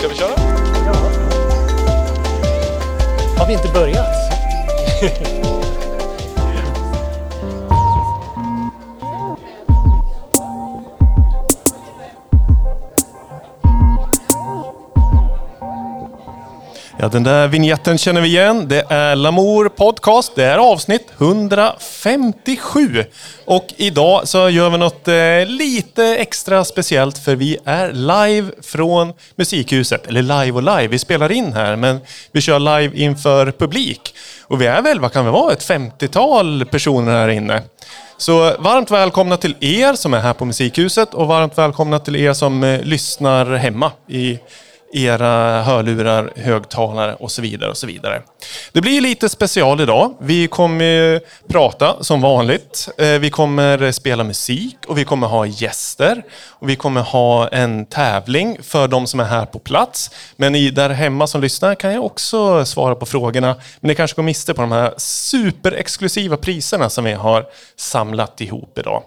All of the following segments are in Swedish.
Ska vi köra? Ja. Har vi inte börjat? Ja, den där vignetten känner vi igen. Det är Lamour Podcast. Det är avsnitt 157. Och idag så gör vi något eh, lite extra speciellt för vi är live från Musikhuset. Eller live och live, vi spelar in här men vi kör live inför publik. Och vi är väl, vad kan vi vara, ett 50-tal personer här inne. Så varmt välkomna till er som är här på Musikhuset och varmt välkomna till er som eh, lyssnar hemma i era hörlurar, högtalare och så vidare. och så vidare. Det blir lite special idag. Vi kommer prata som vanligt. Eh, vi kommer spela musik och vi kommer ha gäster. Och vi kommer ha en tävling för de som är här på plats. Men ni där hemma som lyssnar kan jag också svara på frågorna. Men ni kanske går miste på de här superexklusiva priserna som vi har samlat ihop idag.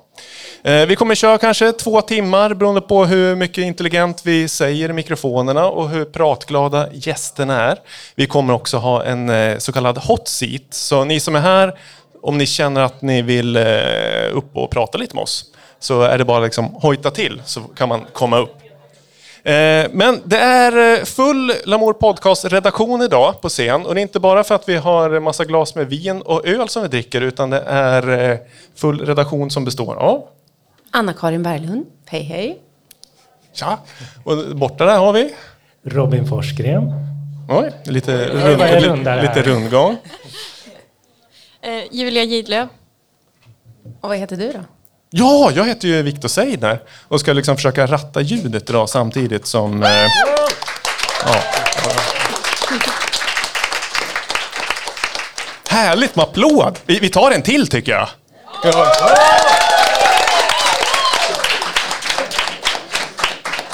Eh, vi kommer köra kanske två timmar beroende på hur mycket intelligent vi säger i mikrofonerna och hur pratglada gästerna är. Vi kommer också ha en eh, så kallad hot seat. Så ni som är här, om ni känner att ni vill eh, upp och prata lite med oss, så är det bara liksom hojta till så kan man komma upp. Men det är full Lamour Podcast-redaktion idag på scen. Och det är inte bara för att vi har massa glas med vin och öl som vi dricker, utan det är full redaktion som består av Anna-Karin Berglund, hej hej. Tja! Och borta där har vi? Robin Forsgren. Oj, lite, rund, lite rundgång. Eh, Julia Gidlöv. Och vad heter du då? Ja, jag heter ju Viktor Seidner och ska liksom försöka ratta ljudet idag samtidigt som... Eh, ja. Härligt med applåd! Vi, vi tar en till tycker jag.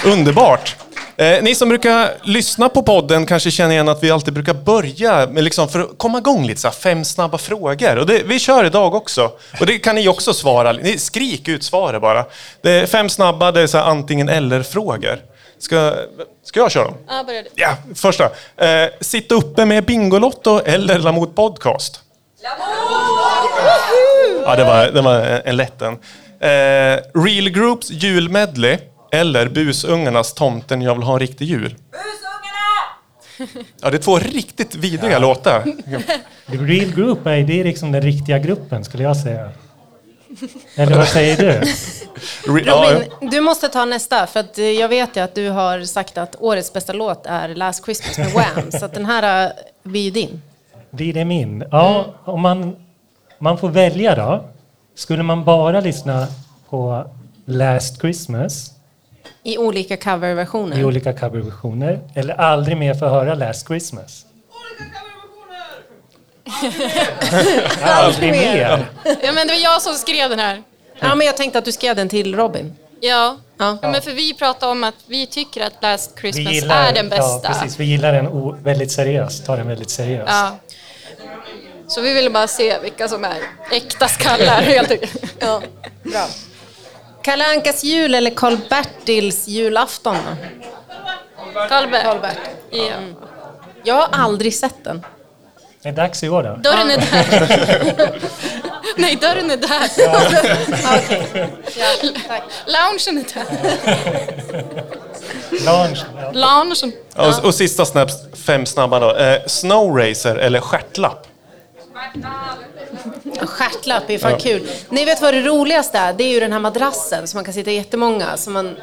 Underbart! Eh, ni som brukar lyssna på podden kanske känner igen att vi alltid brukar börja med, liksom, för att komma igång lite, så här, fem snabba frågor. Och det, vi kör idag också. Och det kan ni också svara. Ni skrik ut svaret bara. Det är fem snabba, det är så här, antingen eller-frågor. Ska, ska jag köra dem? Ja, börja du. Ja, första. Eh, sitta uppe med Bingolotto eller Lamoot Podcast? Lamoot! Ja, det var, det var en, en lätt en. Eh, Real Groups julmedley eller Busungarnas Tomten jag vill ha en riktig jul. Busungarna! Ja, det är två riktigt vidriga ja. låtar. The real group, är, det är liksom den riktiga gruppen skulle jag säga. Eller vad säger du? Robin, du måste ta nästa, för att jag vet ju att du har sagt att årets bästa låt är Last Christmas med Wham, så att den här blir ju din. Blir det min? Ja, om man, man får välja då. Skulle man bara lyssna på Last Christmas i olika coverversioner? I olika coverversioner. Eller aldrig mer få höra Last Christmas. Olika coverversioner! aldrig mer. Ja, men det var jag som skrev den här. Ja, men jag tänkte att du skrev den till Robin. Ja. ja. ja men för vi pratade om att vi tycker att Last Christmas gillar, är den bästa. Ja, precis. Vi gillar den väldigt seriöst, tar den väldigt seriöst. Ja. Så vi ville bara se vilka som är äkta skallar helt enkelt. Ja, bra. Kalle Ankas jul eller Karl-Bertils julafton? Karl-Bert. Karl ja. Mm. Jag har aldrig sett den. Det är dags i år då. Dörren är där. Nej, dörren är där. Ja. okay. ja, Loungen är där. Loungen. Loungen. Ja. Och, och sista snaps, fem snabba då. Eh, snowracer eller stjärtlapp? Stjärtlapp är fan ja. kul. Ni vet vad det roligaste är? Det är ju den här madrassen som man kan sitta jättemånga som man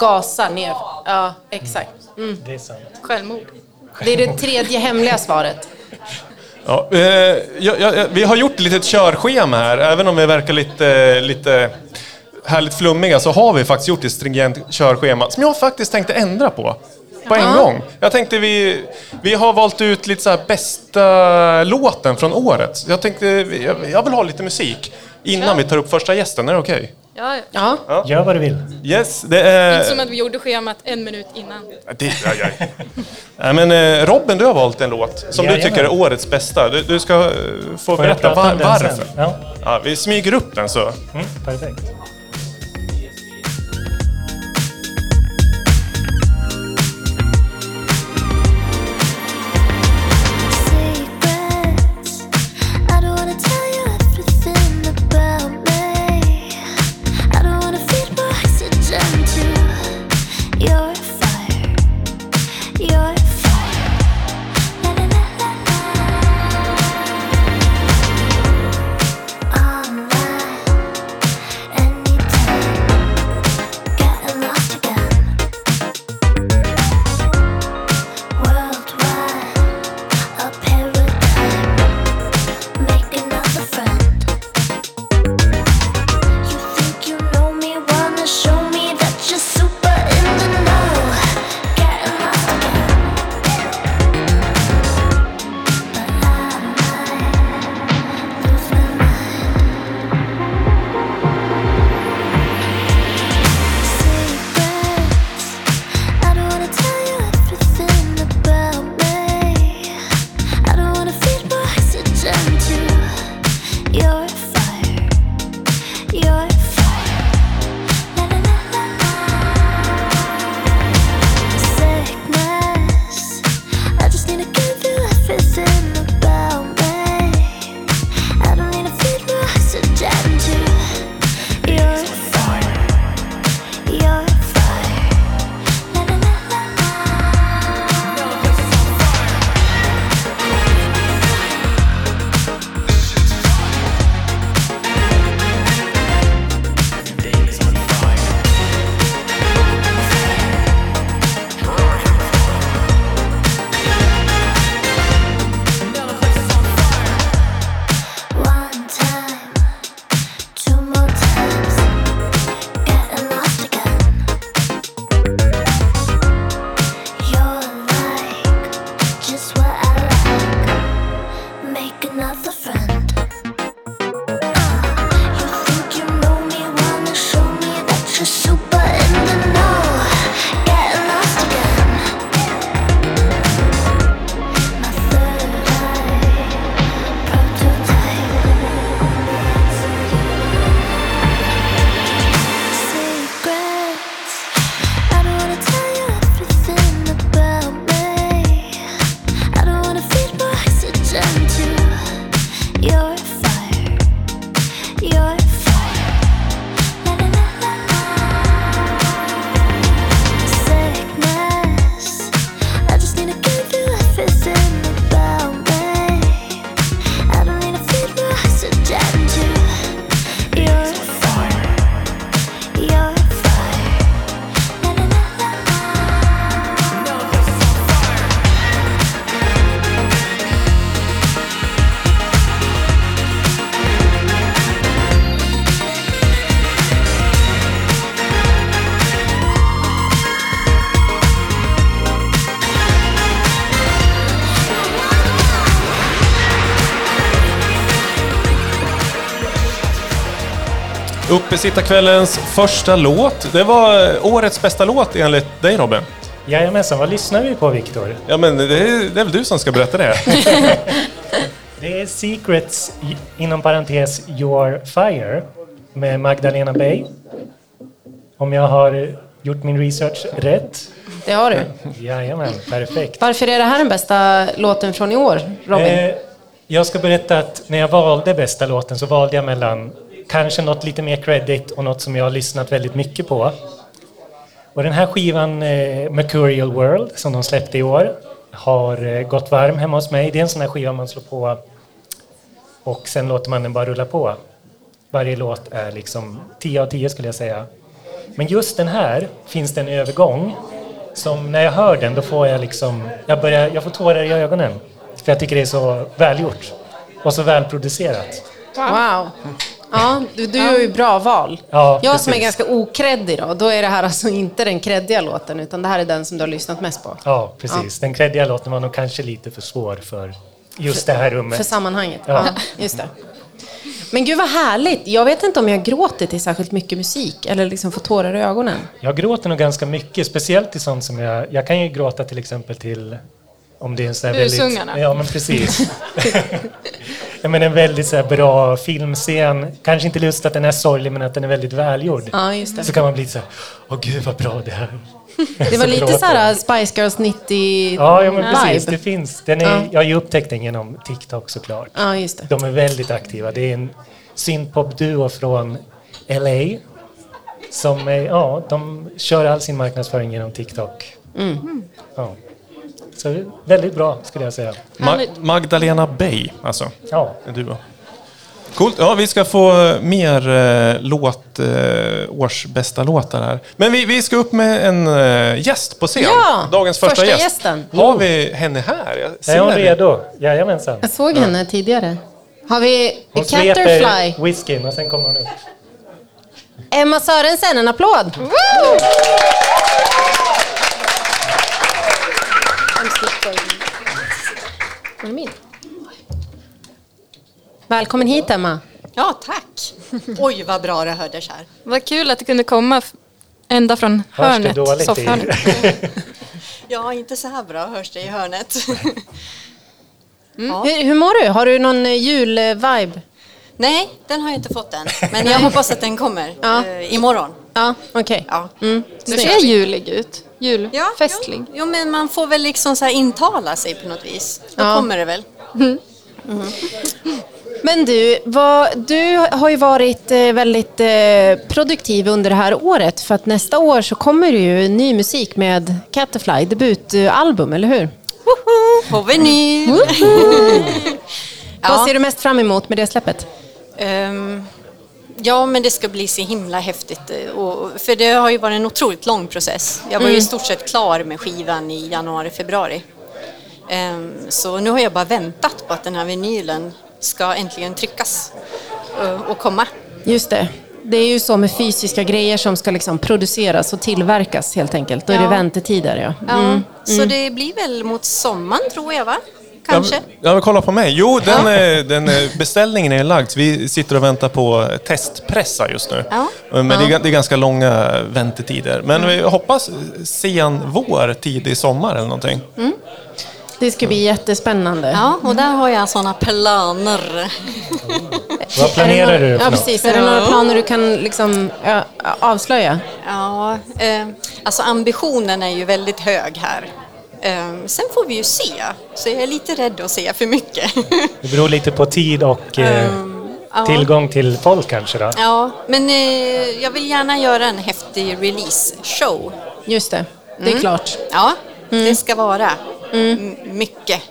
gasar ner. Ja, exakt. Mm. Det är sant. Självmord. Det är det tredje hemliga svaret. Ja, eh, ja, ja, vi har gjort ett litet körschema här, även om vi verkar lite, lite härligt flummiga så har vi faktiskt gjort ett stringent körschema som jag faktiskt tänkte ändra på på en gång. Jag tänkte vi, vi har valt ut lite så här bästa låten från året. Jag tänkte, jag vill ha lite musik innan ja. vi tar upp första gästen. Är det okej? Okay? Ja, ja. ja. Gör vad du vill. Yes, det är... Inte som att vi gjorde schemat en minut innan. Det, ja, ja. Nej, men eh, Robin, du har valt en låt som du tycker är årets bästa. Du, du ska eh, få berätta var, varför. Ja. Ja, vi smyger upp den så. Mm, perfekt. Uppesittarkvällens första låt. Det var årets bästa låt enligt dig Robin. Jajamensan, vad lyssnar vi på Viktor? Ja men det är, det är väl du som ska berätta det. det är Secrets, inom parentes Your Fire, med Magdalena Bay. Om jag har gjort min research rätt. Det har du. Jajamän, perfekt. Varför är det här den bästa låten från i år, Robin? Eh, jag ska berätta att när jag valde bästa låten så valde jag mellan kanske något lite mer credit och något som jag har lyssnat väldigt mycket på. Och den här skivan, eh, Mercurial World, som de släppte i år, har eh, gått varm hemma hos mig. Det är en sån här skiva man slår på och sen låter man den bara rulla på. Varje låt är liksom 10 av 10 skulle jag säga. Men just den här finns det en övergång som när jag hör den då får jag liksom, jag, börjar, jag får tårar i ögonen. För jag tycker det är så välgjort och så välproducerat. Wow! Ja, du, du gör ju bra val. Ja, jag precis. som är ganska okreddig då, då är det här alltså inte den kreddiga låten utan det här är den som du har lyssnat mest på. Ja, precis. Ja. Den kreddiga låten var nog kanske lite för svår för just för, det här rummet. För sammanhanget, ja. ja. just det. Men gud vad härligt! Jag vet inte om jag gråter till särskilt mycket musik eller liksom får tårar i ögonen. Jag gråter nog ganska mycket, speciellt till sånt som jag... Jag kan ju gråta till exempel till om det är en sån här väldigt, Ja, men precis. ja, men en väldigt så bra filmscen. Kanske inte just att den är sorglig, men att den är väldigt välgjord. Ja, just det. Så kan man bli så här, åh gud vad bra det är. Det var lite så här Spice Girls 90 Ja, ja men precis. Det finns. Den är, ja. Jag har ju upptäckt den genom TikTok såklart. Ja, just det. De är väldigt aktiva. Det är en synpop-duo från LA. Som är, ja, de kör all sin marknadsföring genom TikTok. Mm. Ja. Så väldigt bra skulle jag säga. Ma Magdalena Bay, alltså. Ja. Duo. Coolt. Ja, vi ska få mer eh, låt, eh, års bästa låtar här. Men vi, vi ska upp med en eh, gäst på scen. Ja, Dagens första, första gäst. gästen. Har vi henne här? Jag ser är hon redo? Jajamensan. Jag såg henne ja. tidigare. Har vi hon Caterfly? Hon whiskyn och sen kommer hon upp. Emma Sörensen, en applåd! Woo! Min. Välkommen hit Emma. Ja, tack. Oj, vad bra det hördes här. Vad kul att det kunde komma ända från hörnet, soffhörnet. ja, inte så här bra hörs det i hörnet. Mm. Ja. Hur, hur mår du? Har du någon eh, julvibe? Nej, den har jag inte fått än. Men jag hoppas att den kommer ja. eh, imorgon. Ja, okej. Okay. Ja. Mm. Du ser julig ut. Julfestlig. Ja, jo, men man får väl liksom så intala sig på något vis. Då ja. kommer det väl. Mm. Mm. Men du, vad, du har ju varit eh, väldigt eh, produktiv under det här året för att nästa år så kommer det ju ny musik med Caterfly, debutalbum, eller hur? Woho, på vinyl! ja. Vad ser du mest fram emot med det släppet? Um, Ja, men det ska bli så himla häftigt. Och, för det har ju varit en otroligt lång process. Jag var ju i mm. stort sett klar med skivan i januari, februari. Um, så nu har jag bara väntat på att den här vinylen ska äntligen tryckas och, eh, och komma. Just det. Det är ju så med fysiska grejer som ska liksom produceras och tillverkas helt enkelt. Då är det väntetider. Ja. Mm. ja så mm. det blir väl mot sommaren tror jag va? Kanske? Ja, men kolla på mig. Jo, den, ja. den beställningen är lagd. Vi sitter och väntar på testpressa just nu. Ja. Men ja. det, är, det är ganska långa väntetider. Men mm. vi hoppas sen vår, tidig sommar eller någonting. Mm. Det ska bli jättespännande. Ja, och där har jag sådana planer. Vad planerar du Ja, precis. Är det några planer du kan liksom, ja, avslöja? Ja, eh, alltså ambitionen är ju väldigt hög här. Um, sen får vi ju se, så jag är lite rädd att se för mycket. det beror lite på tid och eh, um, tillgång ja. till folk kanske då? Ja, men eh, jag vill gärna göra en häftig release-show. Just det, det är mm. klart. Ja, mm. det ska vara mm. mycket.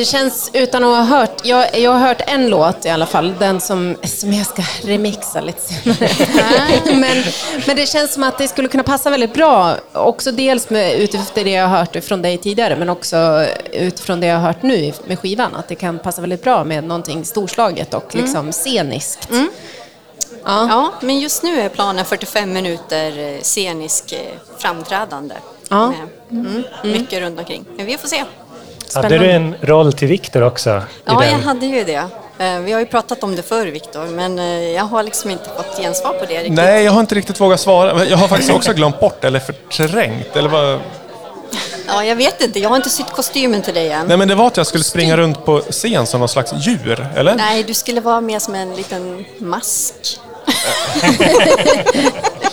Det känns, utan att ha hört, jag, jag har hört en låt i alla fall, den som, som jag ska remixa lite senare. men, men det känns som att det skulle kunna passa väldigt bra, också dels med, utifrån det jag har hört från dig tidigare, men också utifrån det jag har hört nu med skivan, att det kan passa väldigt bra med någonting storslaget och mm. liksom sceniskt. Mm. Ja. ja, men just nu är planen 45 minuter eh, scenisk eh, framträdande. Ja. Med, mm, mycket runt omkring. Men vi får se. Spännande. Hade du en roll till Viktor också? Ja, den? jag hade ju det. Eh, vi har ju pratat om det förr, Viktor, men eh, jag har liksom inte fått gensvar på det riktigt. Nej, jag har inte riktigt vågat svara. Jag har faktiskt också glömt bort eller förträngt. Eller vad... Ja, jag vet inte. Jag har inte sytt kostymen till dig än. Nej, men det var att jag skulle springa runt på scen som någon slags djur, eller? Nej, du skulle vara mer som en liten mask.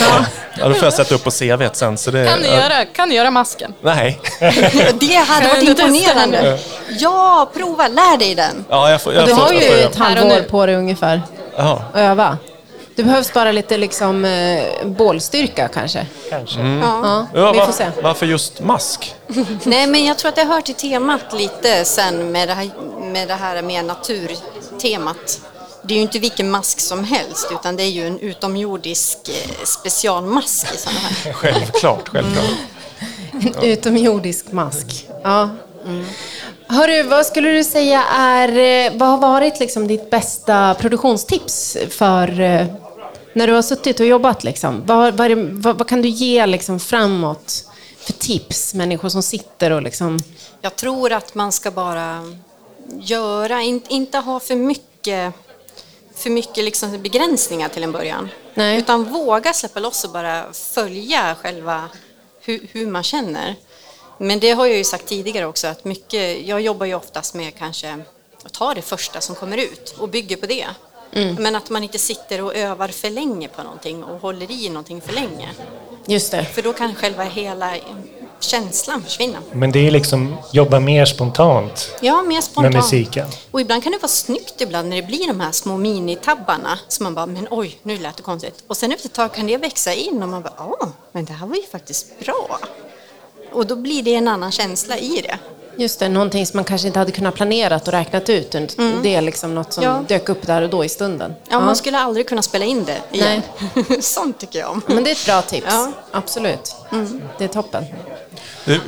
ja. ja, då får jag sätta upp på CV sen. Så det, kan, du göra, kan du göra masken? Nej. det hade varit imponerande. Ja, prova. Lär dig den. Ja, jag får, jag du får, har ju ett halvår på dig ungefär Aha. att öva. Det behövs bara lite liksom, eh, bålstyrka kanske. Kanske. Mm. Ja, Ja, vi får se. varför just mask? Nej, men jag tror att det hör till temat lite sen med det här med, det här med naturtemat. Det är ju inte vilken mask som helst utan det är ju en utomjordisk eh, specialmask i sådana här. Självklart, självklart. Utomjordisk mask. Ja. Mm. Hörru, vad skulle du säga är, eh, vad har varit liksom ditt bästa produktionstips för eh, när du har suttit och jobbat? Liksom? Vad, vad, vad, vad kan du ge liksom framåt för tips, människor som sitter och liksom... Jag tror att man ska bara göra, in, inte ha för mycket för mycket liksom begränsningar till en början. Nej. Utan våga släppa loss och bara följa själva hur, hur, man känner. Men det har jag ju sagt tidigare också att mycket, jag jobbar ju oftast med kanske att ta det första som kommer ut och bygger på det. Mm. Men att man inte sitter och övar för länge på någonting och håller i någonting för länge. Just det. För då kan själva hela känslan försvinna. Men det är liksom jobba mer spontant, ja, mer spontant. med musiken. Och ibland kan det vara snyggt ibland när det blir de här små minitabbarna som man bara, men oj, nu lät det konstigt. Och sen efter ett tag kan det växa in och man bara, åh, men det här var ju faktiskt bra. Och då blir det en annan känsla i det. Just det, någonting som man kanske inte hade kunnat planerat och räknat ut. Mm. Det är liksom något som ja. dök upp där och då i stunden. Ja, ja. man skulle aldrig kunna spela in det igen. Nej. Sånt tycker jag om. Men det är ett bra tips. Ja. Absolut. Mm. Det är toppen.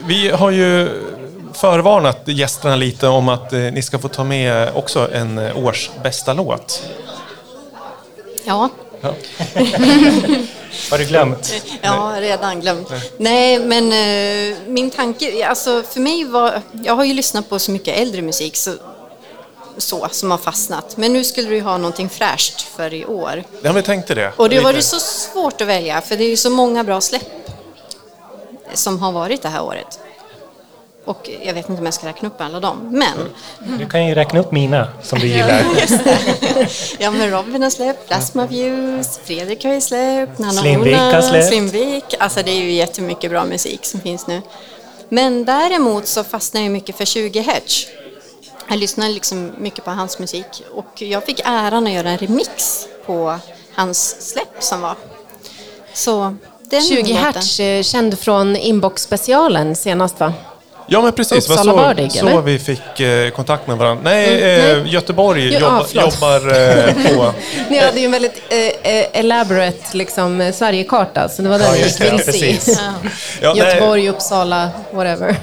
Vi har ju förvarnat gästerna lite om att eh, ni ska få ta med också en eh, års bästa låt. Ja. ja. Har du glömt? Ja, redan glömt. Nej, men min tanke, alltså för mig var, jag har ju lyssnat på så mycket äldre musik så, så som har fastnat. Men nu skulle du ha någonting fräscht för i år. Ja, vi tänkte det. Och det var det så svårt att välja för det är ju så många bra släpp som har varit det här året. Och jag vet inte om jag ska räkna upp alla dem, men... Du kan ju räkna upp mina som du gillar. ja, men Robin har släppt, Plasma Views, Fredrik har ju släppt, Nanna Slimvik har släppt. Slimvik. Alltså det är ju jättemycket bra musik som finns nu. Men däremot så fastnar jag mycket för 20 Hertz. Jag lyssnar liksom mycket på hans musik och jag fick äran att göra en remix på hans släpp som var. Så den 20 Hertz, eh, känd från Inbox-specialen senast va? Ja, men precis. Det var så, Bördig, så vi fick eh, kontakt med varandra. Nej, mm, eh, Göteborg jo, jobba, ah, jobbar eh, på... Ni hade ju en väldigt eh, eh elaborate liksom, Sverigekarta, så det var den ja, vi ville se. Ja. Göteborg, Uppsala, whatever.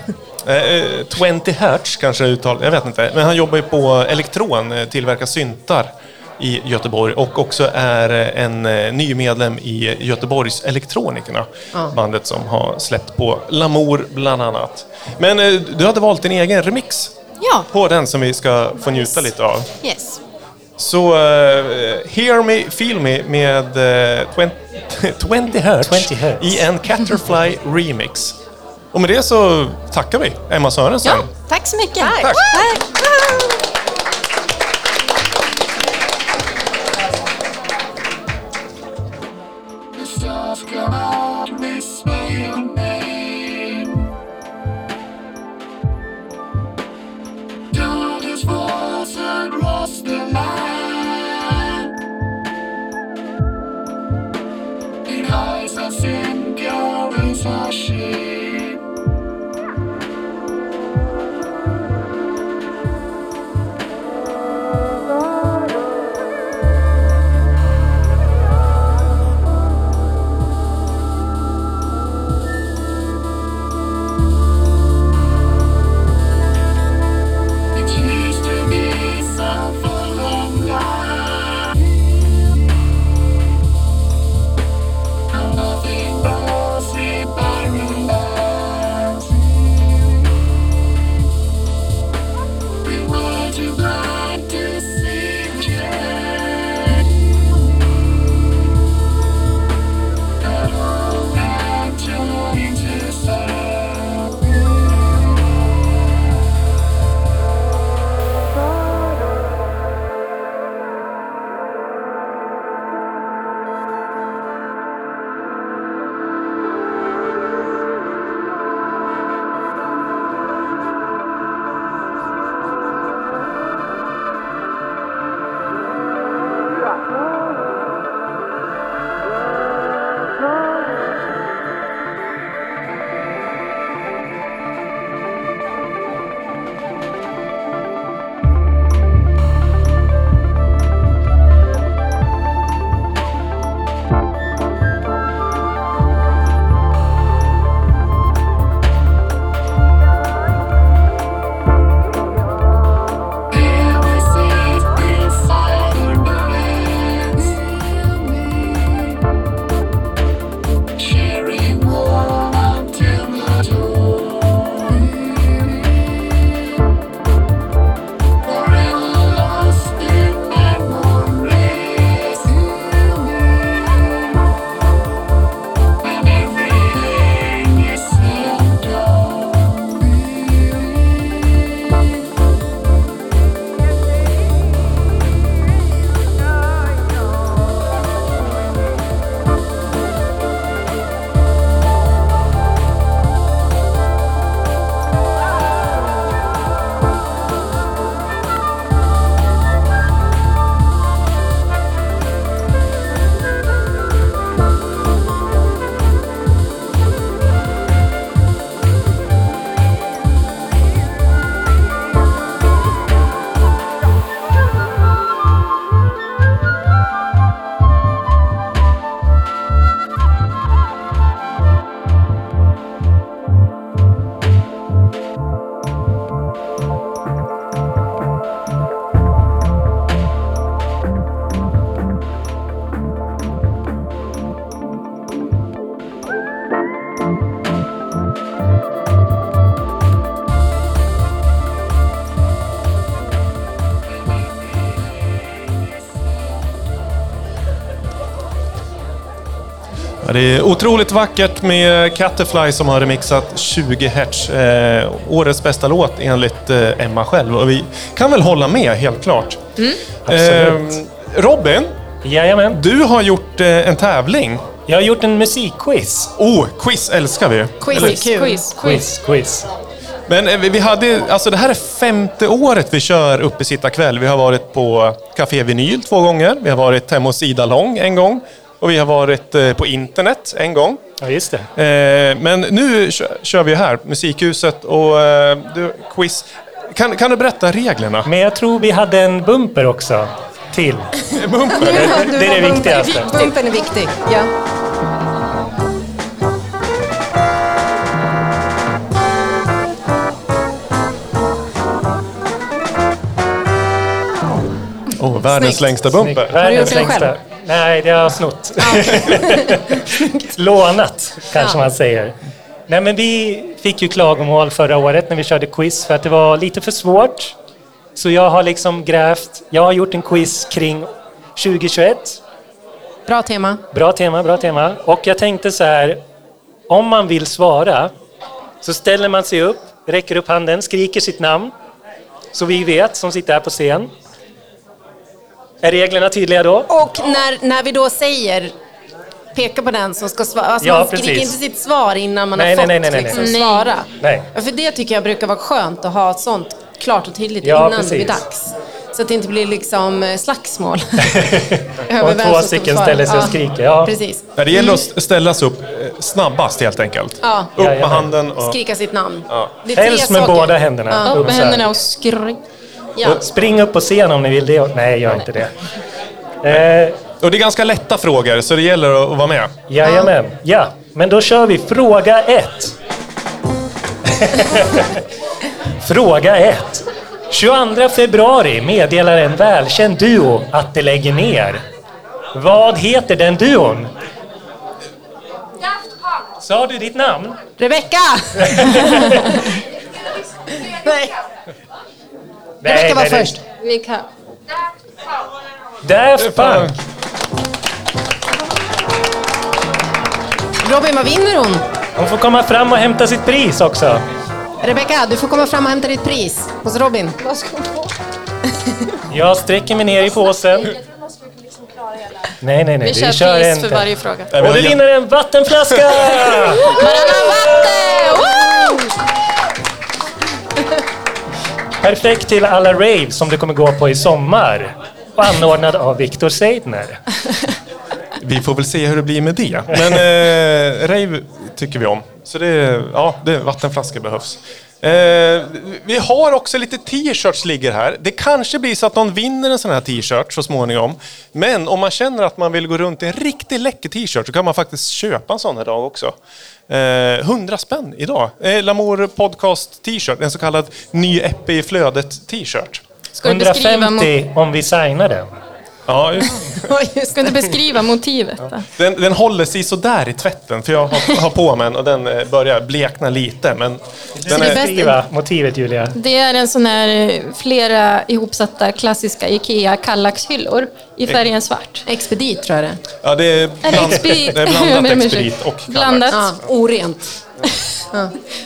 20 Hertz kanske uttalat, jag vet inte. Men han jobbar ju på Elektron, tillverkar syntar i Göteborg och också är en eh, ny medlem i Göteborgs Elektronikerna. Ja. Bandet som har släppt på Lamour bland annat. Men eh, du hade valt din egen remix ja. på den som vi ska få njuta lite av. Yes. Så uh, Hear Me, Feel Me med uh, 20, 20, hertz 20 hertz i en Caterfly remix. Och med det så tackar vi Emma Sörensen. Ja, tack så mycket. Tack. tack. tack. Det är otroligt vackert med Catterfly som har remixat 20 Hz. Eh, årets bästa låt enligt eh, Emma själv. Och vi kan väl hålla med, helt klart. Absolut. Eh, Robin, Jajamän. du har gjort eh, en tävling. Jag har gjort en musikquiz. Oh, quiz älskar vi. Quiz är kul. Quiz. Quiz, quiz. Men eh, vi- vi hade, alltså det här är femte året vi kör Uppesittarkväll. Vi har varit på Café Vinyl två gånger. Vi har varit hemma hos Ida Lång en gång. Och vi har varit eh, på internet en gång. Ja, just det. Eh, Men nu kö- kör vi här, Musikhuset och eh, du, quiz. Kan, kan du berätta reglerna? Men jag tror vi hade en bumper också. Till. Ja, du det är det bumpen. viktigaste. Bumpen är viktig. Ja. Oh, världens Snyggt. längsta bumper. Världens längsta. Nej, det har jag snott. Lånat, kanske man säger. Nej, men vi fick ju klagomål förra året när vi körde quiz för att det var lite för svårt. Så jag har liksom grävt, jag har gjort en quiz kring 2021. Bra tema. Bra tema, bra tema. Och jag tänkte så här, om man vill svara så ställer man sig upp, räcker upp handen, skriker sitt namn. Så vi vet som sitter här på scen. Är reglerna tydliga då? Och när, när vi då säger peka på den som ska svara. Alltså Ja, man skriker precis. inte sitt svar innan man Nej, har fått nej, nej, nej. Liksom, Nej. svara. Nej. Ja, för det tycker jag brukar vara skönt att ha sånt klart och tydligt Ja, innan det blir precis. dags. Så att det inte blir liksom eh, slagsmål. Om två stycken ställer sig och skriker. Ja. Precis. Ja, det gäller att ställa sig upp eh, snabbast helt enkelt. Ja. Upp med handen och... Skrika sitt namn. Ja. Helst med saker. båda händerna. Upp med händerna och skrik. Ja. Spring upp på scen om ni vill det. Nej, gör inte det. Eh, Och det är ganska lätta frågor, så det gäller att vara med. jajamän. Ja, men då kör vi fråga ett. fråga ett. 22 februari meddelar en välkänd duo att de lägger ner. Vad heter den duon? Sa du ditt namn? Rebecka! Nej. Rebecka var nej, först. Vi kan. Daft Punk. Robin, vad vinner hon? Hon får komma fram och hämta sitt pris också. Rebecka, du får komma fram och hämta ditt pris hos Robin. Vad ska hon få? Jag sträcker mig ner i påsen. Nej, nej, nej. Vi kör kör pris för inte. varje fråga. Och vi vinner en vattenflaska! Varannan vatten! Perfekt till alla rave som du kommer gå på i sommar. Och anordnad av Viktor Seidner. Vi får väl se hur det blir med det. Men eh, rave tycker vi om. Så det, ja, det, vattenflaskor behövs. Eh, vi har också lite t-shirts ligger här. Det kanske blir så att någon vinner en sån här t-shirt så småningom. Men om man känner att man vill gå runt i en riktigt läcker t-shirt så kan man faktiskt köpa en sån här idag också. Eh, 100 spänn idag. Eh, Lamour Podcast t-shirt, en så kallad ny Eppe i flödet t-shirt. Ska du beskriva, mo- 150 om vi signar den. Ja, just. ska du beskriva motivet? Då? Den, den håller sig sådär i tvätten, för jag har, har på mig den och den eh, börjar blekna lite. Men den det är Beskriva motivet Julia. Det är en sån här eh, flera ihopsatta klassiska IKEA Kallax-hyllor i färgen svart. Expedit tror jag det är. ja, det är, bland, det är blandat expedit och Kallax. Blandat Ja, orent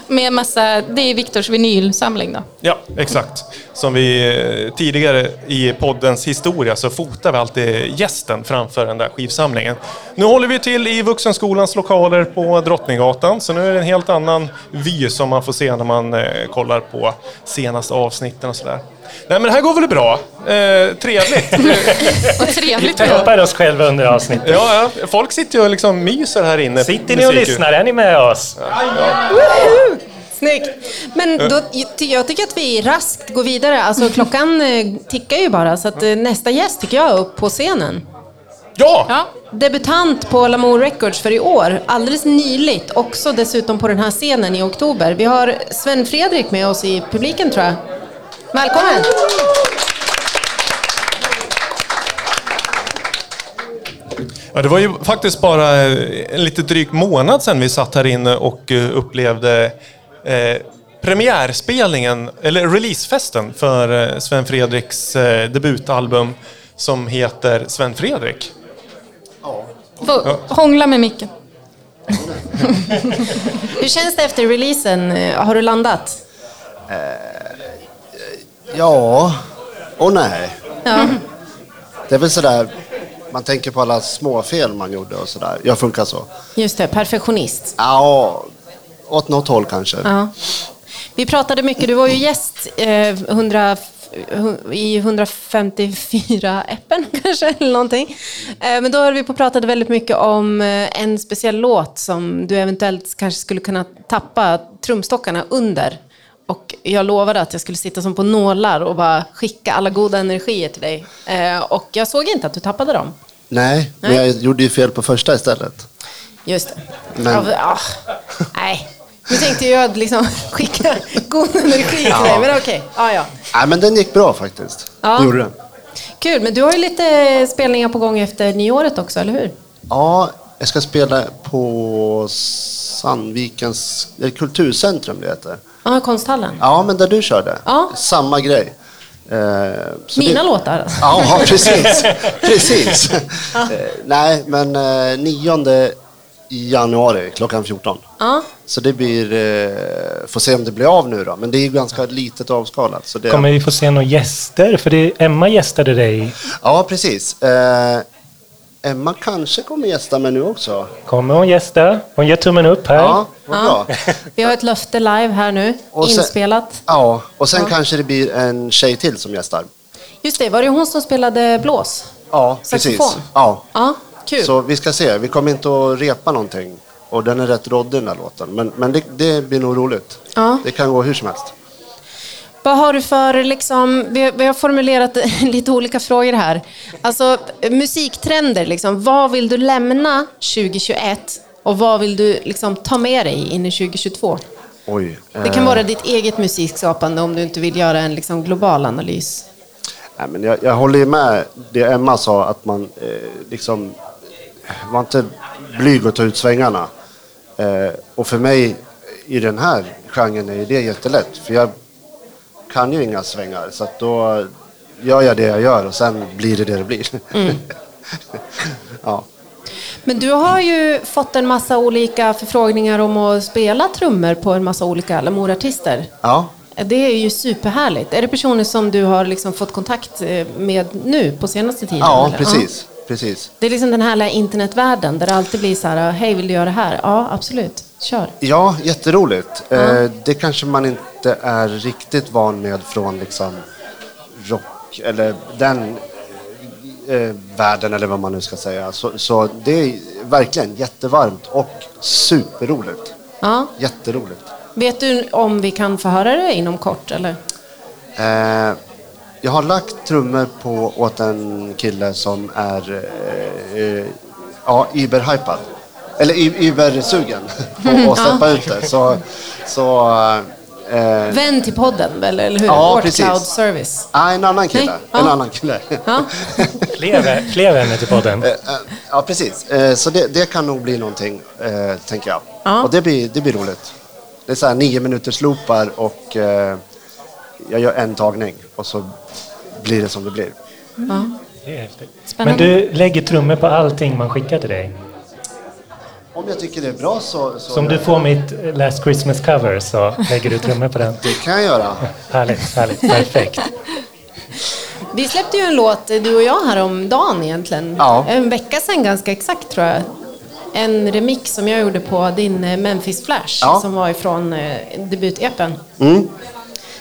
med massa, det är Viktors vinylsamling då. Ja, exakt. Som vi eh, tidigare i poddens historia så fotar vi alltid gästen framför den där skivsamlingen. Nu håller vi till i Vuxenskolans lokaler på Drottninggatan, så nu är det en helt annan vy som man får se när man eh, kollar på senaste avsnitten och sådär. Nej men det här går väl bra? Eh, trevligt. Vad trevligt Vi peppar oss själva under avsnittet. ja, ja, folk sitter ju och liksom myser här inne. Sitter ni och lyssnar? Är ni med oss? Snyggt! Men då, jag tycker att vi raskt går vidare. Alltså, klockan eh, tickar ju bara, så att eh, nästa gäst tycker jag är upp på scenen. Ja! Ja, Debutant på Lamour Records för i år, alldeles nyligt, också dessutom på den här scenen i oktober. Vi har Sven Fredrik med oss i publiken tror jag. Välkommen! Ja, det var ju faktiskt bara eh, en lite dryg månad sedan vi satt här inne och eh, upplevde eh, premiärspelningen, eller releasefesten för eh, Sven Fredriks eh, debutalbum som heter Sven Fredrik. Få hångla med micken. Hur känns det efter releasen? Har du landat? Ja och nej. Ja. Det är väl sådär, man tänker på alla småfel man gjorde och sådär. Jag funkar så. Just det, perfektionist. Ja, åt något håll kanske. Ja. Vi pratade mycket, du var ju gäst eh, 100, i 154 äppen kanske, eller någonting. Eh, men då höll vi på och pratade väldigt mycket om eh, en speciell låt som du eventuellt kanske skulle kunna tappa trumstockarna under. Och jag lovade att jag skulle sitta som på nålar och bara skicka alla goda energier till dig. Eh, och jag såg inte att du tappade dem. Nej, men Nej. jag gjorde ju fel på första istället. Just det. Men- Ja, ja, nej, nu tänkte jag liksom skicka god energi till dig, men okej. Ja, ja. Nej, men den gick bra faktiskt. Ja. Det gjorde den. Kul, men du har ju lite spelningar på gång efter nyåret också, eller hur? Ja, jag ska spela på Sandvikens kulturcentrum det heter. Ja, konsthallen. Ja, men där du körde. Ja. Samma grej. Eh, så Mina det... låtar alltså. Ja, precis. precis. Eh, nej, men eh, 9 januari klockan 14. Ja. Så det blir, eh, får se om det blir av nu då. Men det är ju ganska litet avskalat. Så det... Kommer vi få se några gäster? För det, Emma gästade dig. Ja, precis. Emma kanske kommer gästa mig nu också. Kommer hon gästa? Hon ger tummen upp här. Ja, vad bra. Vi har ett löfte live här nu, Och sen- inspelat. Ja, och sen kanske det blir en tjej till som gästar. Just det, var det hon som spelade blås? Ja, precis. Ja. Ja, kul. Så vi ska se. Vi kommer inte att repa någonting. Och den är rätt råddig den här låten. Men, men det, det blir nog roligt. Ja. Det kan gå hur som helst. Vad har du för, liksom, vi, vi har formulerat lite olika frågor här. Alltså musiktrender, liksom, vad vill du lämna 2021 och vad vill du liksom, ta med dig in i 2022? Oj. Det kan vara ditt eget musikskapande om du inte vill göra en liksom, global analys. Nej, men jag, jag håller med det Emma sa, att man eh, liksom var inte blyg att ta ut svängarna. Eh, och för mig i den här genren är det jättelätt, för jag kan ju inga svängar. Så då gör jag det jag gör och sen blir det det det blir. ja. Men du har ju fått en massa olika förfrågningar om att spela trummor på en massa olika Lamour-artister. ja, Det är ju superhärligt. Är det personer som du har liksom fått kontakt eh, med nu på senaste tiden? ja eller? precis. precis. Det är liksom den här internetvärlden där det alltid blir så här, hej vill du göra det här? Ja, absolut. Kör. Ja, jätteroligt. Eh, det kanske man inte är riktigt van med från liksom rock eller den eh, världen eller vad man nu ska säga. Så, så det är verkligen jättevarmt och superroligt. Ja. Jätteroligt. Vet du om vi kan få höra det inom kort eller? Eh, jag har lagt trummor på åt en kille som är eh, eh, ja, überhypad. Eller übersugen på att släppa ut det. Så, så eh, Vän till podden väl, eller hur? Ja, Vårt precis. Cloud Service. ah, en annan kille. Nej, En ja. annan kille. Ja. Fler, fler vänner till podden. Eh, eh, ja, precis. Eh, Så det, det kan nog bli någonting, eh, tänker jag. Ja. Och det blir, det blir roligt. Det är så här nio minuters loopar och eh, jag gör en tagning och så blir det som det blir. Ja. Det är häftigt. Men Spännande. du lägger trummor på allting man skickar till dig. Om jag tycker det är bra så, så Så om du får mitt Last Christmas cover så lägger du trummor på den. det kan jag göra. Härligt, härligt, perfekt. Vi släppte ju en låt, du och jag, häromdagen egentligen. Ja. En vecka sedan ganska exakt tror jag. En remix som jag gjorde på din eh, Memphis Flash Ja. som var ifrån eh, debut-EPen. Mm.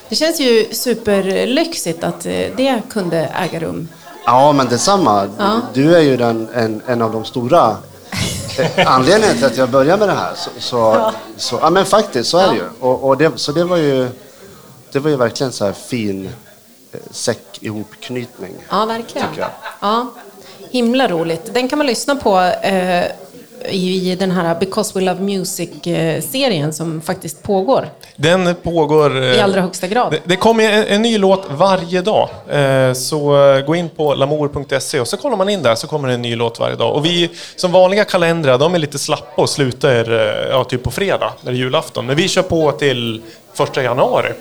Det känns ju superlyxigt att eh, det kunde äga rum. Ja, men detsamma. Ja. Du är ju den, en, en av de stora eh, anledningarna till att jag började med det här. Så, så, ja. Så, ja, men faktiskt, så är det ju. Och, och det, så det var ju, det var ju verkligen så här fin eh, säck ihopknytning. Ja, verkligen. Ja, himla roligt. Den kan man lyssna på eh, i den här Because We Love Music-serien som faktiskt pågår Den pågår... eh, i allra högsta grad. Det, det kommer en, en ny låt varje dag. Eh, så eh, gå in på lamour.se och så kollar man in där så kommer det en ny låt varje dag. Och vi som vanliga kalendrar, de är lite slappa och slutar eh, ja, typ på fredag, när det är julafton. Men vi kör på till första januari.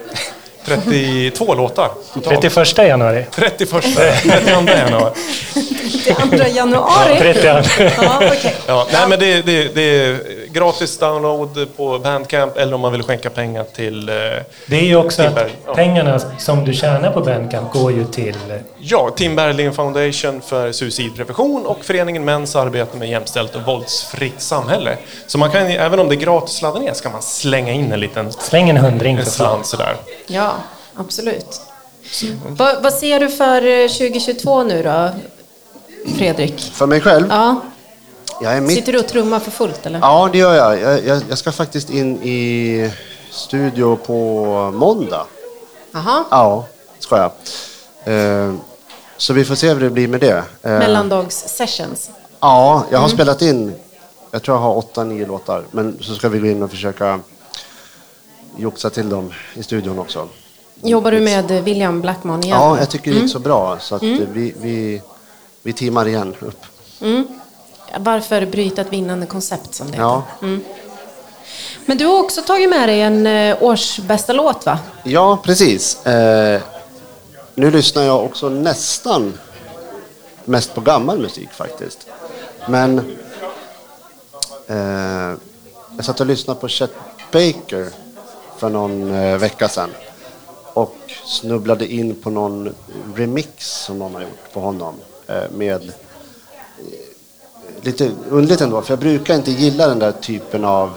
32 låtar totalt. 31 januari. 31, 32 januari. 32 januari? Ja, 32. ja, okay. ja, nej, men det, det, det, är gratis download på Bandcamp eller om man vill skänka pengar till... Eh, det är ju också att ja. pengarna som du tjänar på Bandcamp går ju till... Ja, Tim Berlin Foundation för suicidprevention och Föreningen Mäns arbete med jämställt och våldsfritt samhälle. Så man kan, även om det är gratis att ladda ner, ska man slänga in en liten... Släng en hundring en slant sådär. Ja, absolut. Vad, vad ser du för 2022 nu då, Fredrik? För mig själv? Ja. Mitt... Sitter du och trummar för fullt eller? Ja, det gör jag. Jag, jag. jag, ska faktiskt in i studio på måndag. Jaha. Ja, ska jag. Eh, så vi får se hur det blir med det. Eh, Mellandags-sessions? Ja, jag har mm. spelat in, jag tror jag har åtta, nio låtar. Men så ska vi gå in och försöka joxa till dem i studion också. Jobbar du med William Blackmon igen? Ja, jag tycker det gick mm. så bra. Så att mm. vi, vi, vi teamar igen upp. Mm. Varför bryta ett vinnande koncept som det ja. Mm. Men du har också tagit med dig en eh, årsbästa låt va? Ja, precis. Eh, nu lyssnar jag också nästan mest på gammal musik faktiskt. Men eh, jag satt och lyssnade på Chet Baker för någon eh, vecka sedan snubblade in på någon remix som någon har gjort på honom eh, med eh, lite underligt ändå, för jag brukar inte gilla den där typen av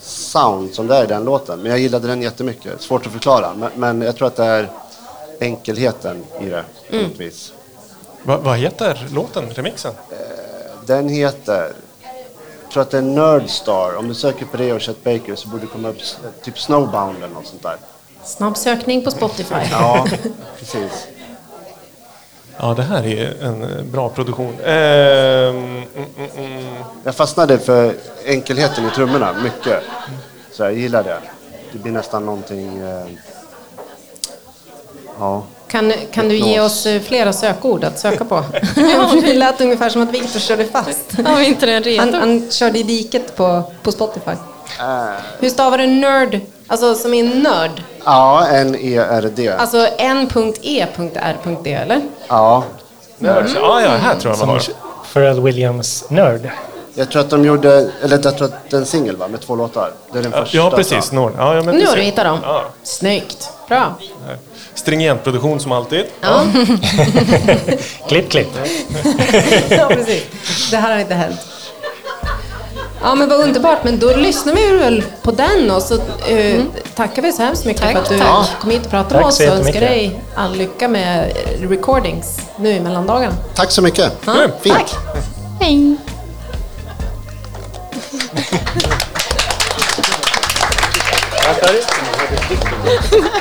sound som det är i den låten. Men jag gillade den jättemycket. Svårt att förklara, men, men jag tror att det är enkelheten i det på mm. något vis. Va, vad heter låten, remixen? Eh, den heter, jag tror att det är Nerdstar. Om du söker på det och Chet Baker så borde det komma upp typ Snowbound eller något sånt där. Snabb sökning på Spotify. ja, precis. Ja, det här är en bra produktion. Eh, mm, mm. Jag fastnade för enkelheten i trummorna mycket. Så jag gillar det. Det blir nästan någonting... Eh, ja. Kan, kan du ge oss eh, flera sökord att söka på? det lät ungefär som att Viktor körde fast. Ja, inte den redo. Han, han körde i diket på, på Spotify. Äh. Hur stavar du nörd? Alltså som i nörd? Ja, N-E-R-D. Alltså N.E.R.D eller? Ja. Nörd. Mm. Ja, ja, här tror jag man har. Pharrell Williams Nörd. Jag tror att de gjorde, eller jag tror att det är en singel va, med två låtar. Det är den första. Ja, precis. Nord. Ja, ja, men nu har du hittat dem. Ja. Snyggt. Bra. Stringent produktion som alltid. Ja. klipp, klipp. ja, precis. Det här har inte hänt. Ja men vad underbart, men då lyssnar vi väl på den och så uh, mm. tackar vi så hemskt mycket tack, för att du tack. kom hit och pratade med oss och önskar dig all lycka med recordings nu i mellandagarna. Tack så mycket. Ja, Fint. Tack. Hej.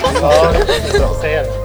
Vad sa du? Ja,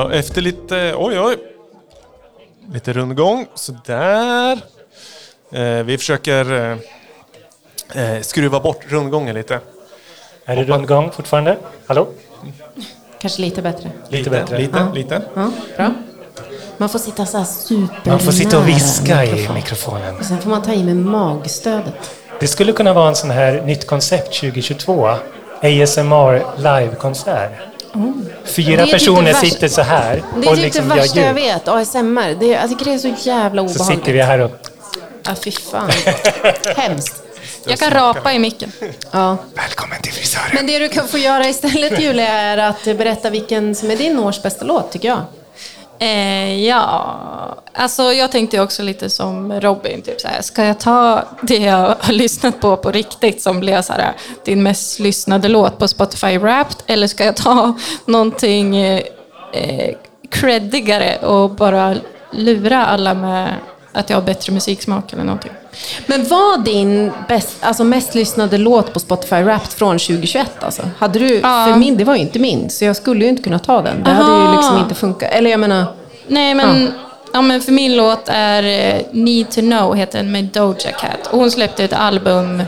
efter lite... Oj, oj. Lite rundgång. Sådär. Eh, vi försöker eh, eh, skruva bort rundgången lite. Är det rundgång fortfarande? Hallå? Kanske lite bättre. Lite bättre. Lite, Ja. lite. Ja, bra. Man får sitta så här super Man får sitta och viska i mikrofon. mikrofonen. Och sen får man ta i med magstödet. Det skulle kunna vara en sån här nytt koncept 2022. ASMR livekonsert. Fyra typ personer sitter så här Det är och typ liksom det värsta jag vet, ASMR. Det är, jag tycker det är så jävla Så obehagligt. sitter vi här och... Ja, fy fan. Hemskt. Jag kan rapa i micken. Ja. Välkommen till frisören! Men det du kan få göra istället, Julia, är att berätta vilken som är din års bästa låt, tycker jag. Eh, ja, alltså jag tänkte också lite som Robin. Typ så här, ska jag ta det jag har lyssnat på på riktigt som blev så här, din mest lyssnade låt på Spotify Wrapped? Eller ska jag ta någonting eh, creddigare och bara lura alla med att jag har bättre musiksmak eller någonting? Men var din bäst, alltså mest lyssnade låt på Spotify Wrapped från 2021? Alltså? Hade du, Ja. För min, det var ju inte min, så jag skulle ju inte kunna ta den. Det hade ju Aha. liksom inte funkat. Eller jag menar, Nej, men, ja. men för min låt är eh, Need to know, heter den med Doja Cat. Och hon släppte ett album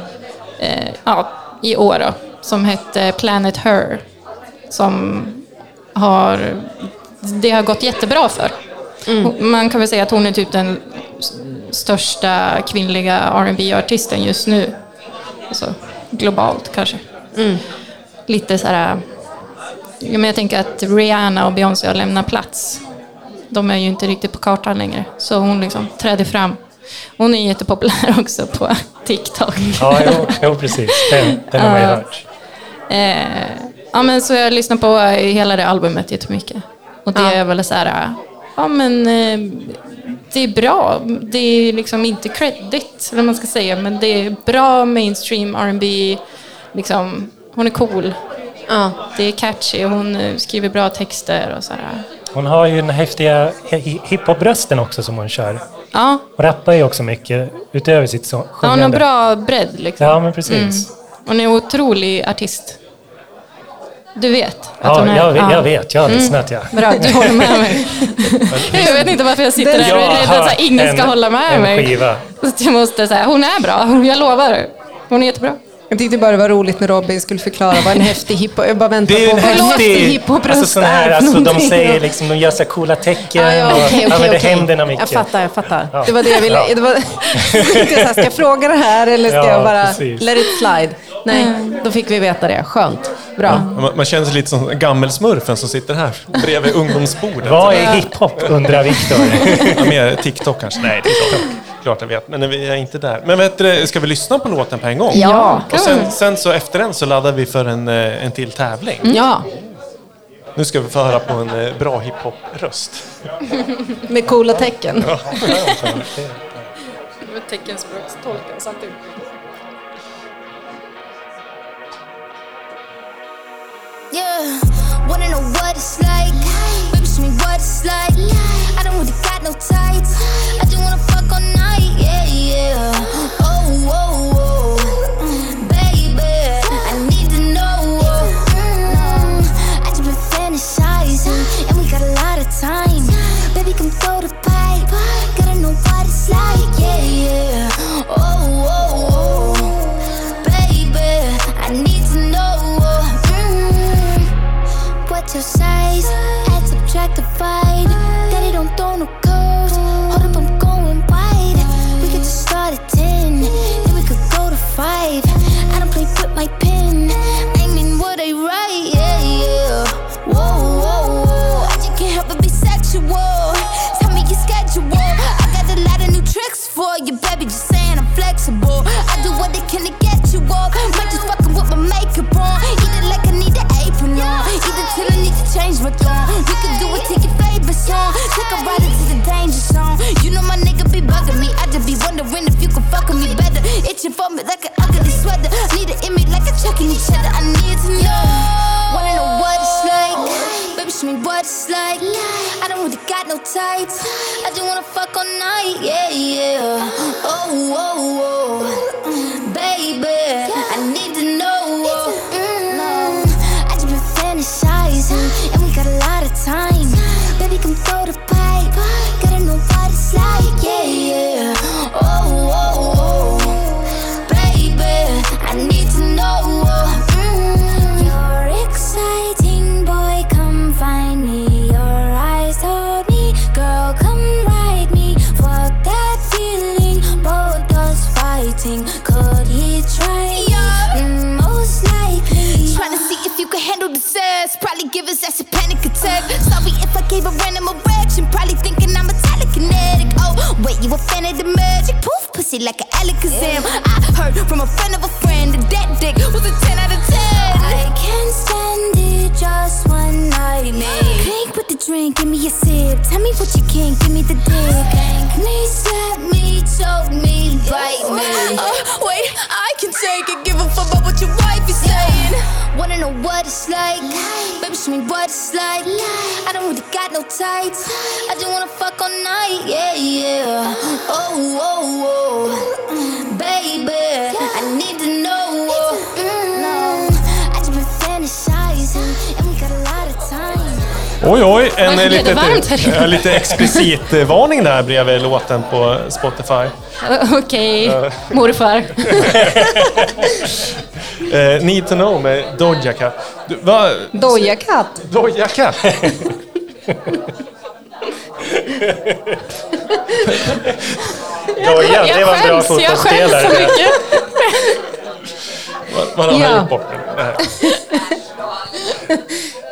eh, ja, i år då, som hette Planet Her. Som har, det har gått jättebra för. Hon- Man kan väl säga att hon är typ den största kvinnliga rb artisten just nu. Alltså, globalt kanske. Lite så här... Men jag tänker att Rihanna och Beyoncé har lämnat plats. De är ju inte riktigt på kartan längre. Så hon liksom träder fram. Hon är jättepopulär också på TikTok. Ja, jo, jo precis. Den, den har man ju hört. Eh, ja, men så jag lyssnar på hela det albumet jättemycket. Och det Ja. är väl så här, ja men eh, det är bra. Det är liksom inte credit, eller vad man ska säga, men det är bra mainstream R&B. Liksom, hon är cool. ja. Det är catchy, hon eh, skriver bra texter och så här. Hon har ju den häftiga hi- hiphop-rösten också som hon kör. Ja, Hon rappar ju också mycket utöver sitt så- ja, hon har sjungande. bra bredd liksom. Ja, men precis. Hon är en otrolig artist. Du vet Ja, är? jag, vet- ja. jag vet. Jag har lyssnat, ja. Bra, du håller med mig. jag vet inte varför jag sitter där och är rädd att här, ingen ska en- hålla med mig. skiva. Så jag måste säga, hon är bra, jag lovar. Hon är jättebra. Jag tyckte bara det var roligt när Robin skulle förklara vad en häftig hiphop... Jag bara är på vad en häftig hiphopröst Alltså, sån här, är alltså, de säger liksom, de gör så här coola tecken Ja, ja, och okej, okej, använder okej. händerna mycket. Jag fattar, jag fattar. Ja. Det var det jag ville. Ja. Det var, jag här, ska jag fråga det här eller ska Ja, jag bara precis. let it slide? Nej, då fick vi veta det. Skönt. Bra. Man, man känner sig lite som gammelsmurfen som sitter här bredvid ungdomsbordet. Vad är hiphop, undrar Viktor. Ja, mer TikTok kanske? Nej, TikTok. Klart jag vet, men vi är inte där. Men vet du, ska vi lyssna på låten på en gång? Ja. Och sen, sen så efter den så laddar vi för en, eh, en till tävling. Ja, Nu ska vi få höra på en eh, bra hiphop-röst. med coola tecken. Teckenspråkstolkare samtidigt. Yeah, wanna know what it's like? Show me what it's like. I don't really got no tights. I just wanna fuck all night. Yeah, yeah. Oh, oh, oh. Baby, I need to know. Mm, I just been fantasizing, and we got a lot of time. Baby, come throw the pipe. Gotta know what it's like. Yeah, yeah. Oh, oh. Baby, I need to know. Mm, What's your size? I. Yeah, yeah. Whoa, whoa, whoa. I just can't help but be sexual. Tell me your schedule. I got a lot of new tricks for you, baby. Just saying I'm flexible. I do what I can to get you off. Might just fucking with my makeup tights. I just wanna fuck all night. Yeah, yeah. Oh, oh, oh. A fan of the magic. Poof, pussy like an Alakazam. I heard from a friend of a friend that that dick was a 10 out of 10. I can't stand it just one night, man. Drink with the drink, give me a sip. Tell me what you can, give me the dick. Thank me, slap me, choke me, bite me. Uh, wait, I can take it. Give know what it's like? Baby, show me what it's like. I don't really got no tights. I just wanna fuck all night. Yeah, yeah. Oh, oh, oh. Baby, I need to know. Oj, oj. En Varför eh, lite, varmt eh, lite explicit eh, varning där bredvid låten på Spotify. Okej, morfar. Eh, Need to know med Doja Cat. Va? Doja Cat. Doja Cat? Dojan, det var en bra jag skäms så fotbollsspelare. mycket. Man har Ja. höjt bort. Det här.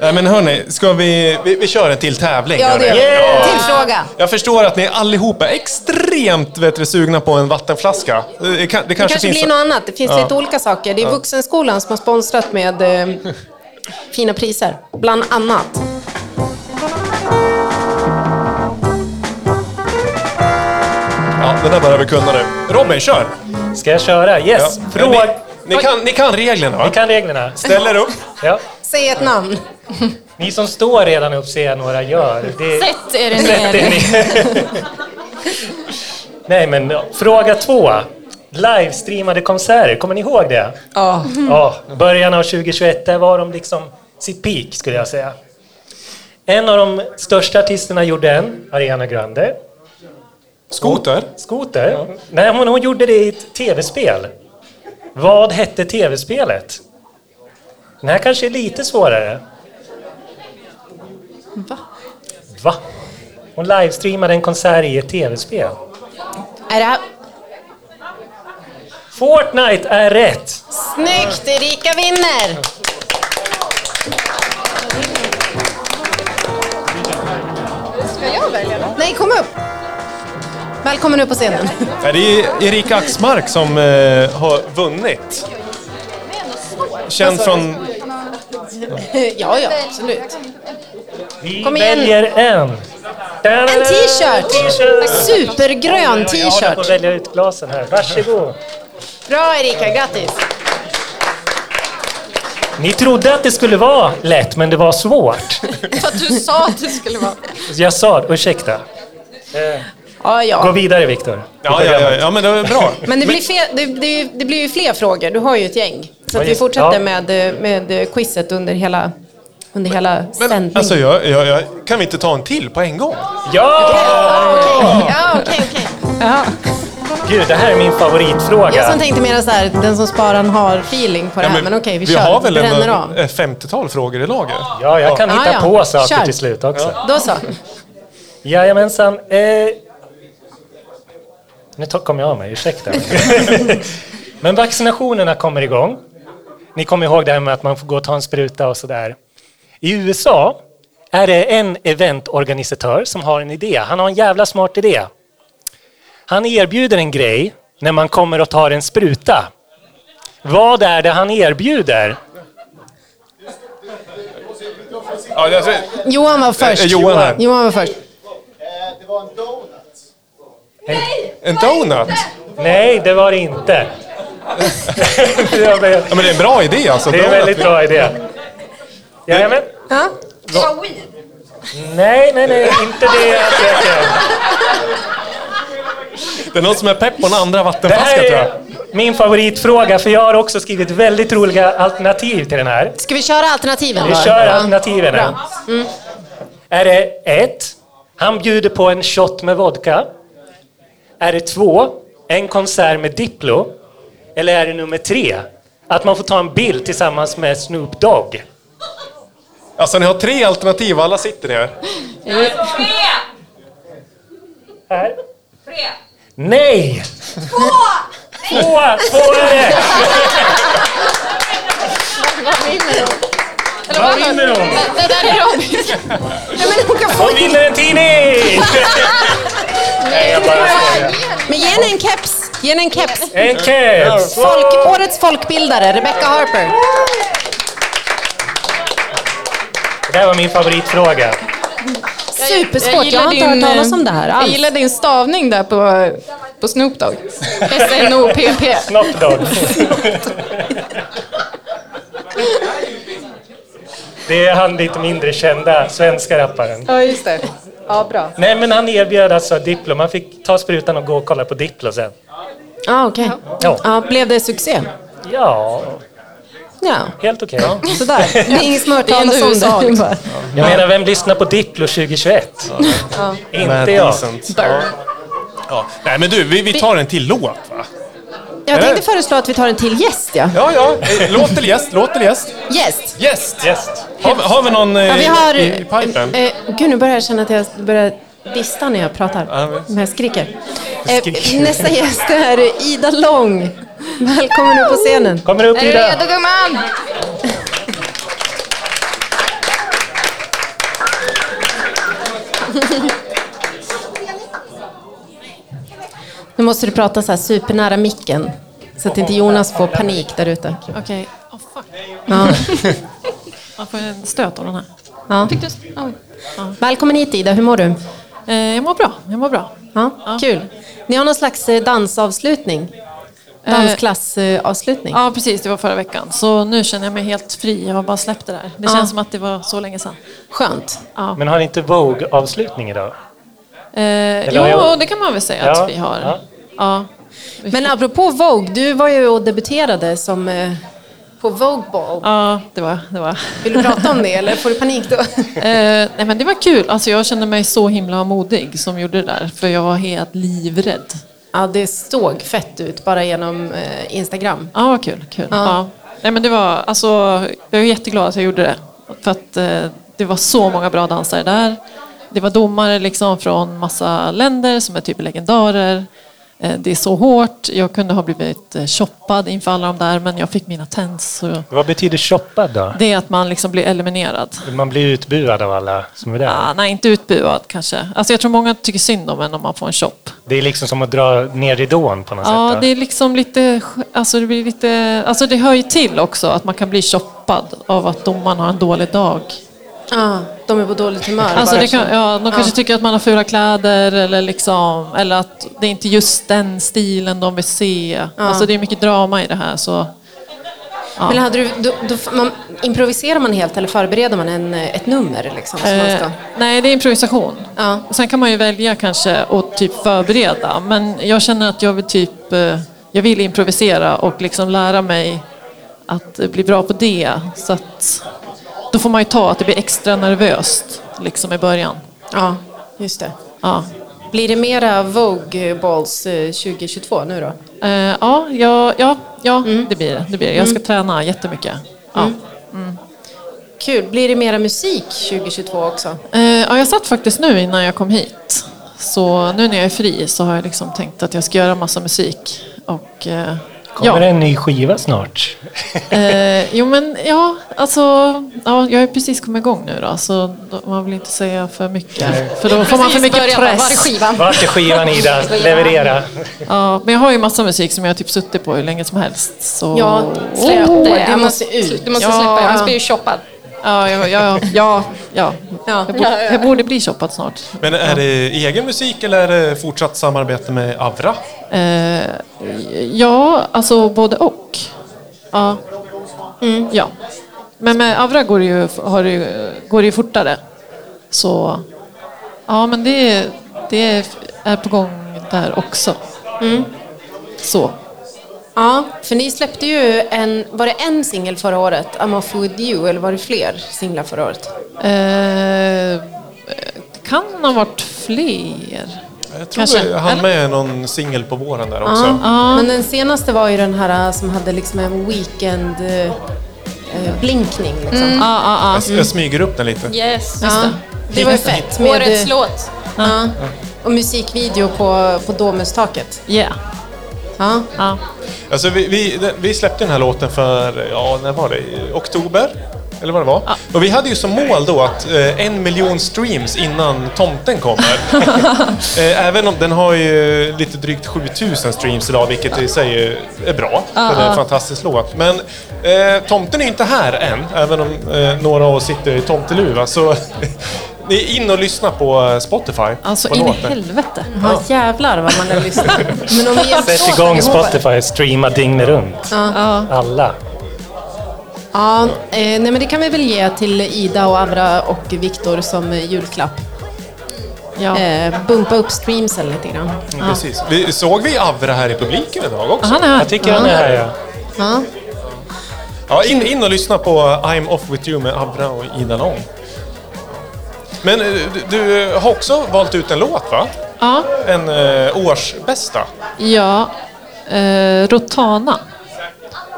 Nej men hörni, ska vi, vi, vi kör en till tävling? Ja, det gör vi. Yeah! Till fråga. Jag förstår att ni allihopa är extremt vet du, sugna på en vattenflaska. Det, kan, det kanske, Det kanske finns... blir något annat. Det finns Ja. lite olika saker. Det är Vuxenskolan som har sponsrat med eh, fina priser. Bland annat. Ja, det där börjar vi kunna nu. Robin, kör! Ska jag köra? Yes. Ja. Fråga... Ni, kan, ni kan reglerna va? Ni kan reglerna. Ställ er upp. Ja. Säg ett namn. Ni som står redan upp ser jag några gör. Det... Sätt er Sätt er ner. ner. Nej, men ja, fråga två. Livestreamade konserter, kommer ni ihåg det? Ja. Ja, början av 2021, där var de liksom sitt peak skulle jag säga. En av de största artisterna gjorde en, Ariana Grande. Skoter. Skoter? Nej, men hon gjorde det i ett tv-spel. Vad hette tv-spelet? Den här kanske är lite svårare. Va? Va? Hon livestreamade en konsert i ett tv-spel. Är det här... Fortnite är rätt! Snyggt! Erika vinner! Ska jag välja? Nej, kom upp! Välkommen upp på scenen. Det är Erika Axmark som eh, har vunnit. Känd från... Ja, ja, absolut. Vi Kom igen. väljer en. En t-shirt! T-shirt! Supergrön Jag håller på att t-shirt. välja ut glasen här. Varsågod. Bra Erika, grattis! Ni trodde att det skulle vara lätt, men det var svårt. För att du sa att det skulle vara... Jag sa. Ursäkta. Eh, Ja, Gå ja. vidare, Viktor. Ja, ja, ja, ja, men det är bra. Men det blir, fler, det, det, det blir ju fler frågor. Du har ju ett gäng. Så Ja, att vi fortsätter ja. med, med quizet under hela, under hela Men sändningen. alltså, jag, jag, jag, kan vi inte ta en till på en gång? Ja! Ja, okej, okej. Ja. Gud, det här är min Jag favoritfråga. som tänkte mer så här, den som sparar har feeling på det här. Men, okej, vi, vi kör. har väl en, av. ett 50-tal frågor i lager? Ja, jag kan Ja, hitta ja. på saker Kör. till slut också. Då så. Jajamensan. Eh... Nu kom jag av mig, ursäkta. Men vaccinationerna kommer igång. Ni kommer ihåg det här med att man får gå och ta en spruta och sådär. I USA är det en eventorganisatör som har en idé. Han har en jävla smart idé. Han erbjuder en grej när man kommer och tar en spruta. Vad är det han erbjuder? Alltså, Johan var först. Eh, Johan här. Johan var först. en donut? Nej, det var det inte. det var- Ja, men det är en bra idé alltså. Det är en Donut. väldigt bra idé. Jajamän. Ja. Nej, nej, nej, inte det jag söker. Det är någon som är pepp på en andra Det vattenflaska här tror jag. är min favoritfråga, för jag har också skrivit väldigt roliga alternativ till den här. Ska vi köra alternativen Vi då? kör Ja. alternativen här. Är det ett, han bjuder på en shot med vodka? Är det två, en konsert med Diplo? Eller är det nummer tre, att man får ta en bild tillsammans med Snoop Dogg? Alltså ni har tre alternativ, alla sitter ner. Här. Nej! Två! Två! Två är det! Eller vad vinner hon? Det där är Robin. Ja, men hon kan få... Hon vinner en tidning! Nej, jag bara skojar. Men ge henne en keps. Ge henne en keps. En keps! Folk, årets folkbildare, Rebecca Harper. Det där var min favoritfråga. Supersvårt, jag har inte hört talas om det här Jag alls. gillar din stavning där på, på Snoop Dogg. S-N-O-P-P. Snoop Dogg. Det är han lite mindre kända svenska rapparen. Ja, just det. Ja, bra. Nej, men han erbjöd alltså Diplo. Man fick ta sprutan och gå och kolla på Diplo sen. Ah, okej. Ja, Ja, blev det succé? ja Ja, helt okej. sådär. Det är ingen som har hört Det är ändå talas om USA, det. liksom. Jag menar, vem lyssnar på Diplo 2021? Inte Mad jag. Ja. Ja. Nej men du, vi, vi tar en till låt va? Jag tänkte föreslå att vi tar en till gäst, ja. Ja, ja. Eh, Låt eller gäst? Låt eller gäst? Gäst. Gäst! Yes. Har, vi- har vi någon eh, Ja, vi har... i, i pipen? Eh, gud, nu börjar jag känna att jag börjar dista när jag pratar. Ja, men- När jag skriker. Eh, Skriker. nästa gäst är Ida Lång. Välkommen upp på scenen. Kommer upp Är du Ida? redo gumman? Nu måste du prata så här supernära micken. Så att inte Jonas får panik där ute. Okej. Oh, fuck. Ja. Man får en stöt av den här. Ja. Fick du... Oj. Välkommen hit Ida, hur mår du? Eh, jag mår bra. Jag mår bra. Ja, Kul. Ni har någon slags eh, dansavslutning? Dansklassavslutning? Ja, precis. Det var förra veckan. Så nu känner jag mig helt fri. Jag har bara släppt det där. Det Ja. känns som att det var så länge sedan. Skönt. Ja. Men har ni inte Vogue-avslutning idag? Eh, jo, jag- det kan man väl säga Ja, att vi har. ja. Ja. Men apropå Vogue, du var ju och debuterade som eh, på Vogue Ball. Ja, det var... Det var. Vill du prata om det eller får du panik då? Eh, nej, men det var kul. Alltså, jag kände mig så himla modig som gjorde det där. För jag var helt livrädd. Ja, det såg fett ut bara genom eh, Instagram. Ja, vad kul. kul. Ja. Ja. Nej, men det var, alltså, jag är jätteglad att jag gjorde det. För att eh, det var så många bra dansare där. Det var domare liksom från massa länder som är typ legendarer. Eh, det är så hårt. Jag kunde ha blivit eh, shoppad inför alla de där men jag fick mina tens. Vad betyder shoppad då? det är att man liksom blir eliminerad. Man blir utbuad av alla som är där. Ah, nej, inte utbuad kanske. Alltså, jag tror många tycker synd om en om man får en shop. Det är liksom som att dra ner ridån på något Ja, sätt. det då. är liksom lite, alltså det blir lite, alltså det hör ju till också att man kan bli shoppad av att domaren har en dålig dag. Ja, de är på dåligt humör. Alltså det kan, ja, de kanske Ja. tycker att man har fula kläder eller, liksom, eller att det är inte just den stilen de vill se. Alltså det är mycket drama i det här. Så, ja. Men hade du, då, då, man, improviserar man helt eller förbereder man en, eh, ett nummer? Liksom, Eh, ska? nej, det är improvisation. Ja. Sen kan man ju välja kanske att typ förbereda. Men jag känner att jag vill typ eh, jag vill improvisera och liksom lära mig att bli bra på det. Så att, då får man ju ta att det blir extra nervöst liksom i början. ja, just det. Ja. Blir det mera Vogue Balls eh, 2022 nu då? Eh, ja, ja, ja, ja Mm. det blir det. det blir det. Jag ska träna jättemycket. Ja. Kul. Blir det mera musik 2022 också? Eh, ja, jag satt faktiskt nu innan jag kom hit. Så nu när jag är fri så har jag liksom tänkt att jag ska göra massa musik. Och, eh, Kommer ja. det en ny skiva snart? Eh, jo men ja, alltså ja, jag har precis kommit igång nu då, så då, man vill inte säga för mycket. För då får man för mycket Början, Var är press. skivan? Vart är skivan Ida? Leverera. Ja, men jag har ju massa musik som jag har typ suttit på hur länge som helst. Så... Ja, släpp Oh, det. Ja, Det måste ut. Du måste Ja. släppa, annars blir du shoppad. Ja, ja, ja, ja, ja. Ja. Jag, borde, jag borde bli shoppad snart. Men är det egen musik eller är det fortsatt samarbete med Avra? Eh, ja, alltså både och. Ja. Mm. ja. Men med Avra går det ju, har det, ju- går det ju fortare. Så ja, men det, det är på gång där också. Mm. Så. Ja, för ni släppte ju en, var det en singel förra året, I'm off with you, eller var det fler singlar förra året? Eh, det kan ha varit fler. Jag tror Kanske. jag hann med någon singel på våren där också. Ja. Men den senaste var ju den här som hade liksom en weekend eh, eh, blinkning. Liksom. Ja, ja, ja. Jag, jag smyger upp den lite. Yes. Ja, det var ju fett. Med, Årets låt. ja, och musikvideo på, på Domustaket. Yeah. Ja. Ja. Alltså vi, vi, vi släppte den här låten för, ja när var det? Oktober? Eller vad det var. Och vi hade ju som mål då att eh, en miljon streams innan tomten kommer. eh, även om den har ju lite drygt 7000 streams idag, vilket i sig är bra. För det är en fantastisk låt. Men eh, tomten är ju inte här än, även om eh, några av oss sitter i tomteluva. Så in och lyssna på eh, Spotify. Alltså på in i helvete. Ja, jävlar vad man har lyssnat. Men om vi hjälps Sätt igång. Spotify, streama dygnet runt. Alla. Ja, eh, nej men det kan vi väl ge till Ida och Avra och Viktor som julklapp. Ja. Eh, bumpa upp streamsen lite grann. Mm, Precis. Vi, såg vi Avra här i publiken idag också? Han är här. Jag tycker han är här, ja. Ja. Ja, in, in och lyssna på I'm off with you med Avra och Ida Long. Men eh, du, du har också valt ut en låt va? Ja, En eh, årsbästa. ja. Eh, Rotana.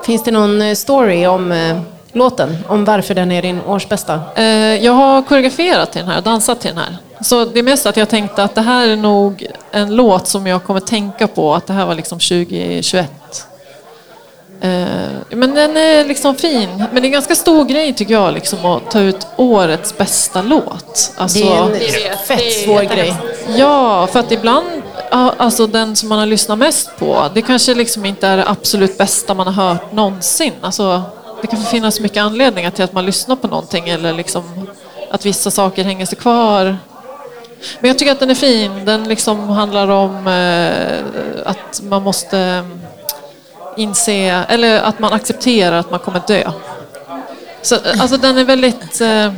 Finns det någon eh, story om eh, låten? Om varför den är din årsbästa? Eh, jag har koreograferat till den här och dansat till den här. Så det är mest att jag tänkte att det här är nog en låt som jag kommer tänka på att det här var liksom 2021. Eh, men den är liksom fin. Men det är en ganska stor grej tycker jag liksom att ta ut årets bästa låt. Alltså, Det är en fett svår grej. Ja, för att ibland, alltså den som man har lyssnat mest på, det kanske liksom inte är det absolut bästa man har hört någonsin. Alltså, det kan finnas mycket anledningar till att man lyssnar på någonting eller liksom att vissa saker hänger sig kvar. Men jag tycker att den är fin. Den liksom handlar om eh, att man måste inse, eller att man accepterar att man kommer dö. Så, eh, alltså den är väldigt... Eh,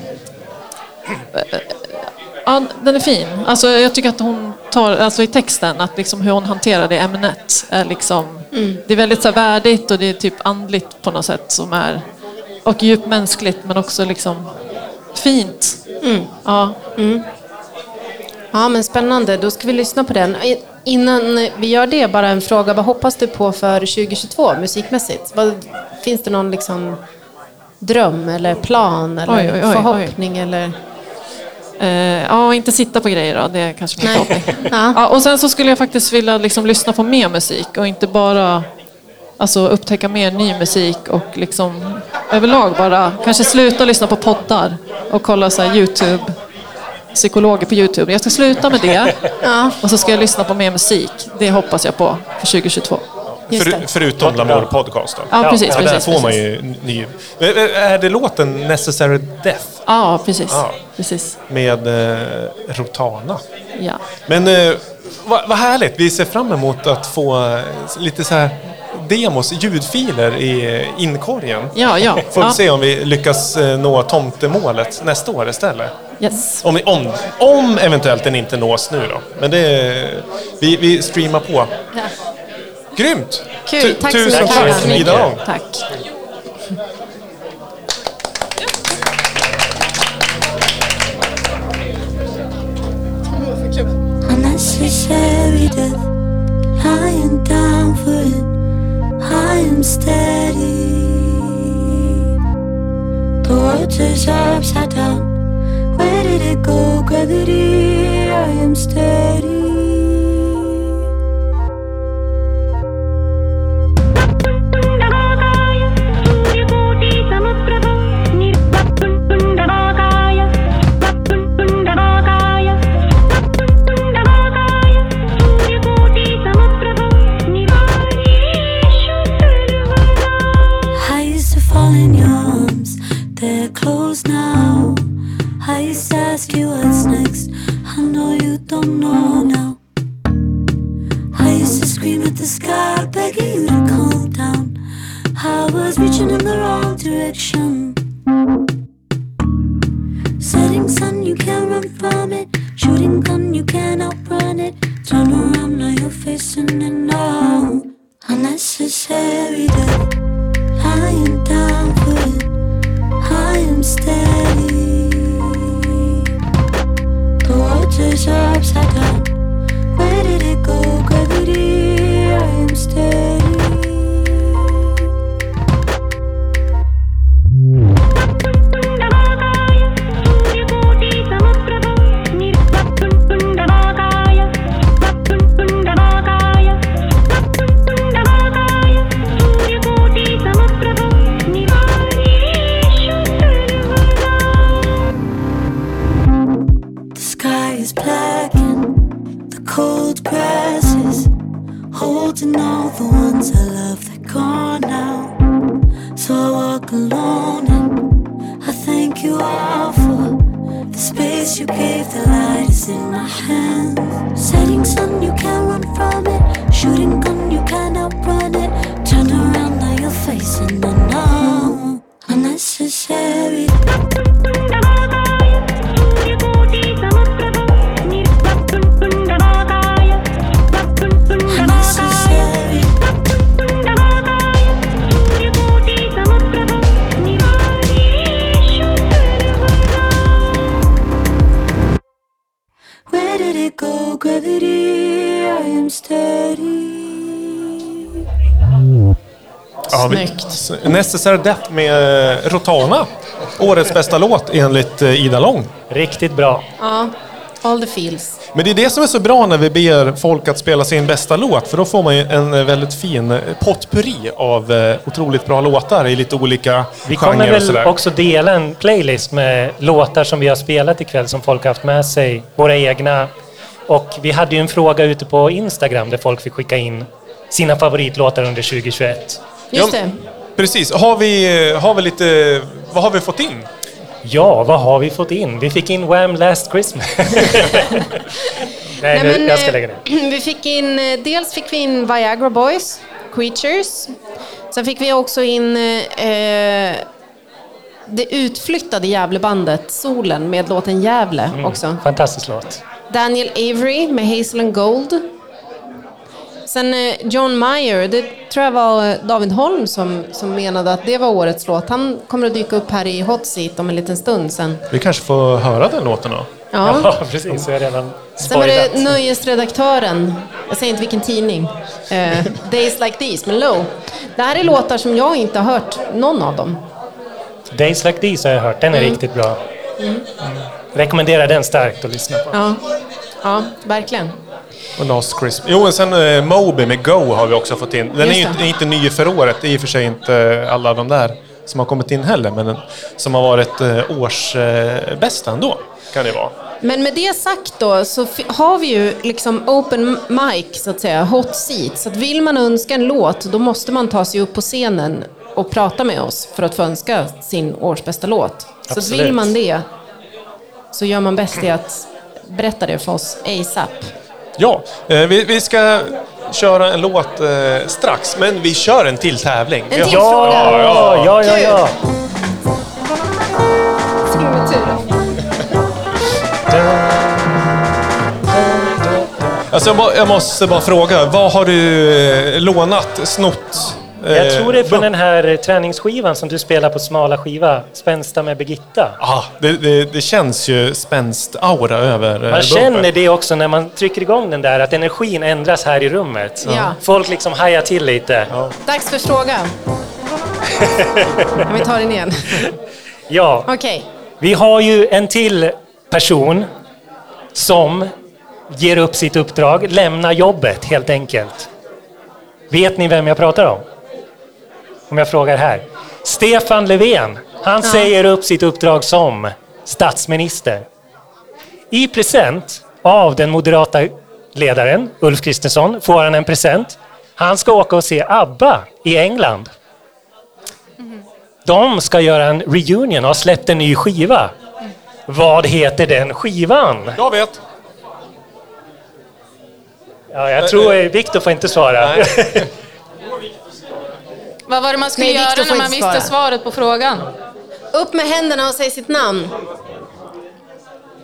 Ja, den är fin. Alltså, jag tycker att hon tar, alltså i texten, att liksom hur hon hanterar det ämnet är liksom, det är väldigt så här värdigt och det är typ andligt på något sätt som är, och djupt mänskligt men också liksom fint. Ja. Ja, men spännande. Då ska vi lyssna på den. Innan vi gör det, bara en fråga. Vad hoppas du på för 2022 musikmässigt? Vad, finns det någon liksom dröm eller plan eller Oj, oj, oj, förhoppning? Eller? Eh, ja, inte sitta på grejer då, det är kanske min förhoppning. Ja. Ja, och sen så skulle jag faktiskt vilja liksom lyssna på mer musik och inte bara alltså, upptäcka mer ny musik och liksom överlag bara kanske sluta lyssna på poddar och kolla så här Youtube, psykologer på Youtube. Jag ska sluta med det och så ska jag lyssna på mer musik. Det hoppas jag på för 2022. Just För, förutom Lamour Podcast då. Ja, precis. Ja, där precis, får man ju ny... Är det låten Necessary Death Ja, precis. Ja. precis. med eh, Rotana? Ja. Men eh, vad, vad härligt, vi ser fram emot att få eh, lite så här demos, ljudfiler i inkorgen. Ja, ja. Får vi ja. se om vi lyckas eh, nå tomtemålet nästa år istället. Yes. Om, om, om eventuellt den inte nås nu då. Men det, vi, vi streamar på. Grymt! Kul. Tu- Tack tusen tack, Tack mycket. Ida Long. Tack. I am down for it. I am steady. The world is upside down. It go, gravity? I am steady. I used to fall in your arms, they're closed now. I used to ask you what's next, I know you don't know now. I used to scream at the sky, begging you to calm down. I was reaching in the wrong direction. Setting sun, you can't run from it. Shooting gun, you can't outrun it. Turn around, now you're facing it now. Unnecessary. I am down for it. I am steady. Is upside down. Where did it go, gravity? I am steady. the ones I love, they're gone now. So I walk alone and I thank you all for the space you gave. The light is in my hands. Setting sun, you can't run from it. Shooting gun, you can't outrun it. Turn around, now you're facing the no unnecessary. Ja, vi- Snyggt. Necessary Death med eh, Rotana. Årets bästa låt enligt eh, Ida Lång. Riktigt bra. Ja, all the feels. Men det är det som är så bra när vi ber folk att spela sin bästa låt, för då får man ju en eh, väldigt fin eh, potpurri av eh, otroligt bra låtar i lite olika Vi kommer genrer och väl sådär. också dela en playlist med låtar som vi har spelat ikväll som folk har haft med sig. Våra egna. Och vi hade ju en fråga ute på Instagram där folk fick skicka in sina favoritlåtar under 2021. Just Ja, det. Precis. Har vi, har vi lite... Vad har vi fått in? Ja, vad har vi fått in? Vi fick in Wham! Last Christmas. Nej, Nej, men, jag ska eh, lägga ner. Vi fick in, eh, dels fick vi in Viagra Boys, Creatures. Sen fick vi också in eh, det utflyttade Gävlebandet Solen med låten Gävle Mm. också. Fantastisk låt. Daniel Avery med Hazel and Gold. Sen eh, John Mayer, det tror jag var eh, David Holm som, som menade att det var årets låt. Han kommer att dyka upp här i Hot Seat om en liten stund sen. Vi kanske får höra den låten då? Ja. Ja, precis. Jag redan Sen var det nöjesredaktören, jag säger inte vilken tidning, eh, Days Like These, men Low. Det här är låtar som jag inte har hört någon av dem. Days Like These har jag hört. Den är Mm. riktigt bra. Mm. Rekommenderar den starkt att lyssna på. Ja, ja verkligen. Och Last Christmas. Jo, och sen eh, Moby med Go har vi också fått in. Den är ju inte, inte ny för året. Det är i och för sig inte alla de där som har kommit in heller, men den, som har varit eh, årsbästa ändå, kan det vara. Men med det sagt då så har vi ju liksom open mic, så att säga, hot seat. Så att vill man önska en låt, då måste man ta sig upp på scenen och prata med oss för att få önska sin årsbästa låt. Så att Absolut. vill man det så gör man bäst i att berätta det för oss ASAP. Ja, eh, vi, vi ska köra en låt eh, strax, men vi kör en till tävling. En till fråga. Ja, ja, ja, ja. Alltså, jag, må, jag måste bara fråga, vad har du eh, lånat, snott? Eh, Jag tror det är från den här träningsskivan som du spelar på smala skiva, Spänsta med Birgitta. Ah, det, det, det känns ju spänst-aura över eh, Man bumper. känner det också när man trycker igång den där, att energin ändras här i rummet. Ja. Folk liksom hajar till lite. Dags för fråga. Kan vi ta den igen? Ja, Okej. vi har ju en till person som ger upp sitt uppdrag, lämnar jobbet helt enkelt. Vet ni vem jag pratar om? Om jag frågar här. Stefan Löfven, han säger upp sitt uppdrag som statsminister. I present av den moderata ledaren Ulf Kristersson får han en present. Han ska åka och se ABBA i England. De ska göra en reunion och har släppt en ny skiva. Vad heter den skivan? Jag vet. Ja, jag tror Viktor får inte svara. Vad var det man skulle Nej, göra när man visste svara. svaret på frågan? Upp med händerna och säg sitt namn.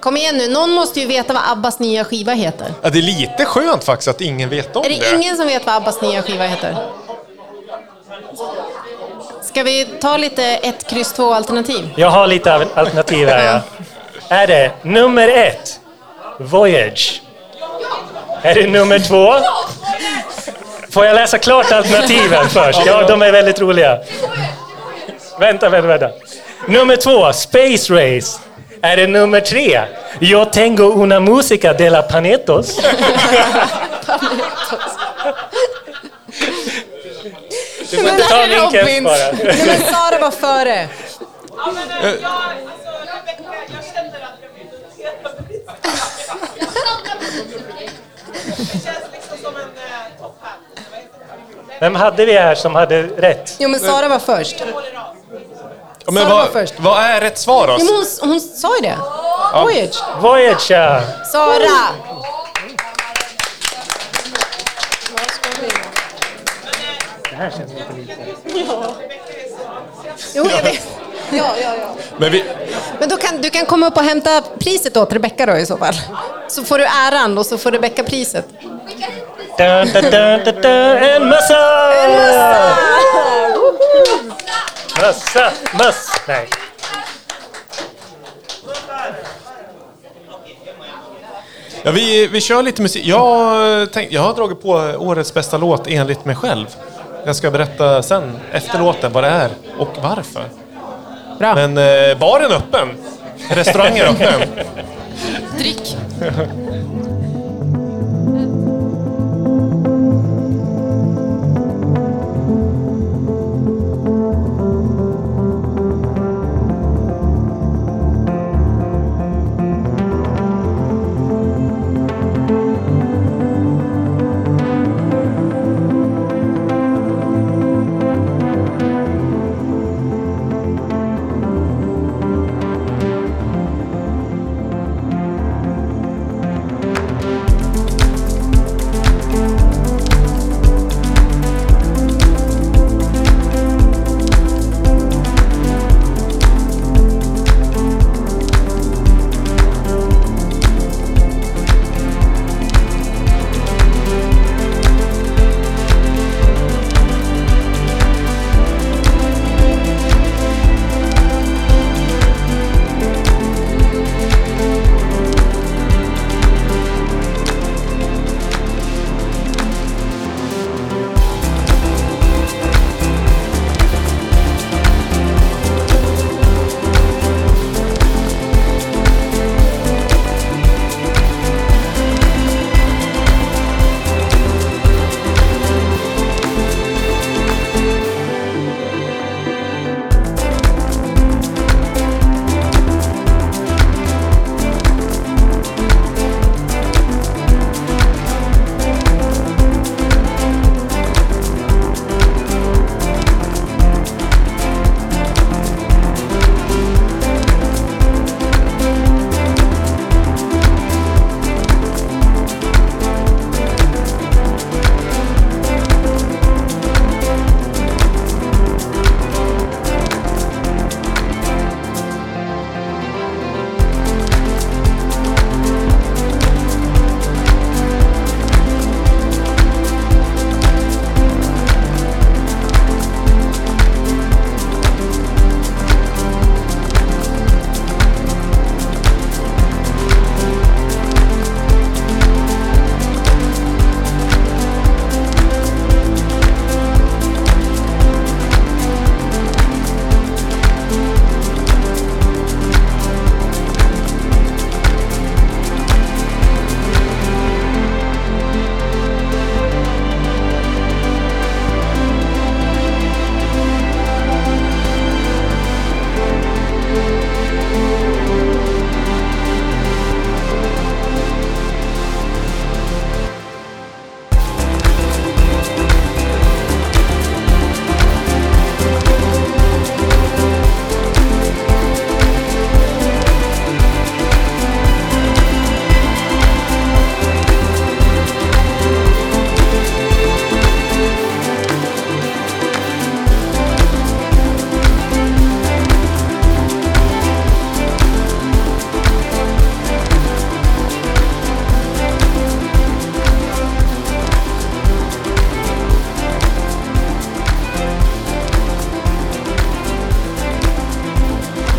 Kom igen nu, någon måste ju veta vad Abbas nya skiva heter. Ja, det är lite skönt faktiskt att ingen vet om Är det. det ingen som vet vad Abbas nya skiva heter? Ska vi ta lite ett, kryss, två alternativ? Jag har lite alternativ här. Ja. Är det nummer ett, Voyage? Är det nummer två? Får jag läsa klart alternativen först? Ja, de är väldigt roliga. Vänta, vänta, vänta. Nummer två, Space Race. Är det nummer tre, Yo tengo una música de la Panetos? Du får inte ta vinkeln bara. Nej, men Sara var före. Vem hade vi här som hade rätt? Jo, men Sara var först. Ja, men Sara var vad, först. vad är rätt svar då? Jo, men hon, hon sa ju det. Voyage. Voyager! Sara! Det här känns lite lite. Jo, jag vet. Ja, ja, ja. Men vi, Men då kan, du kan komma upp och hämta priset åt Rebecka då i så fall. Så får du äran och så får Rebecka priset. Dun, dun, dun, dun, dun. En mössa! Mössa! Möss! Nej. ja, vi, vi kör lite musik. Jag, tänk, jag har dragit på årets bästa låt enligt mig själv. Jag ska berätta sen, efter låten, vad det är och varför. Bra. Men eh, baren är öppen. Restaurangen är öppen. Dryck.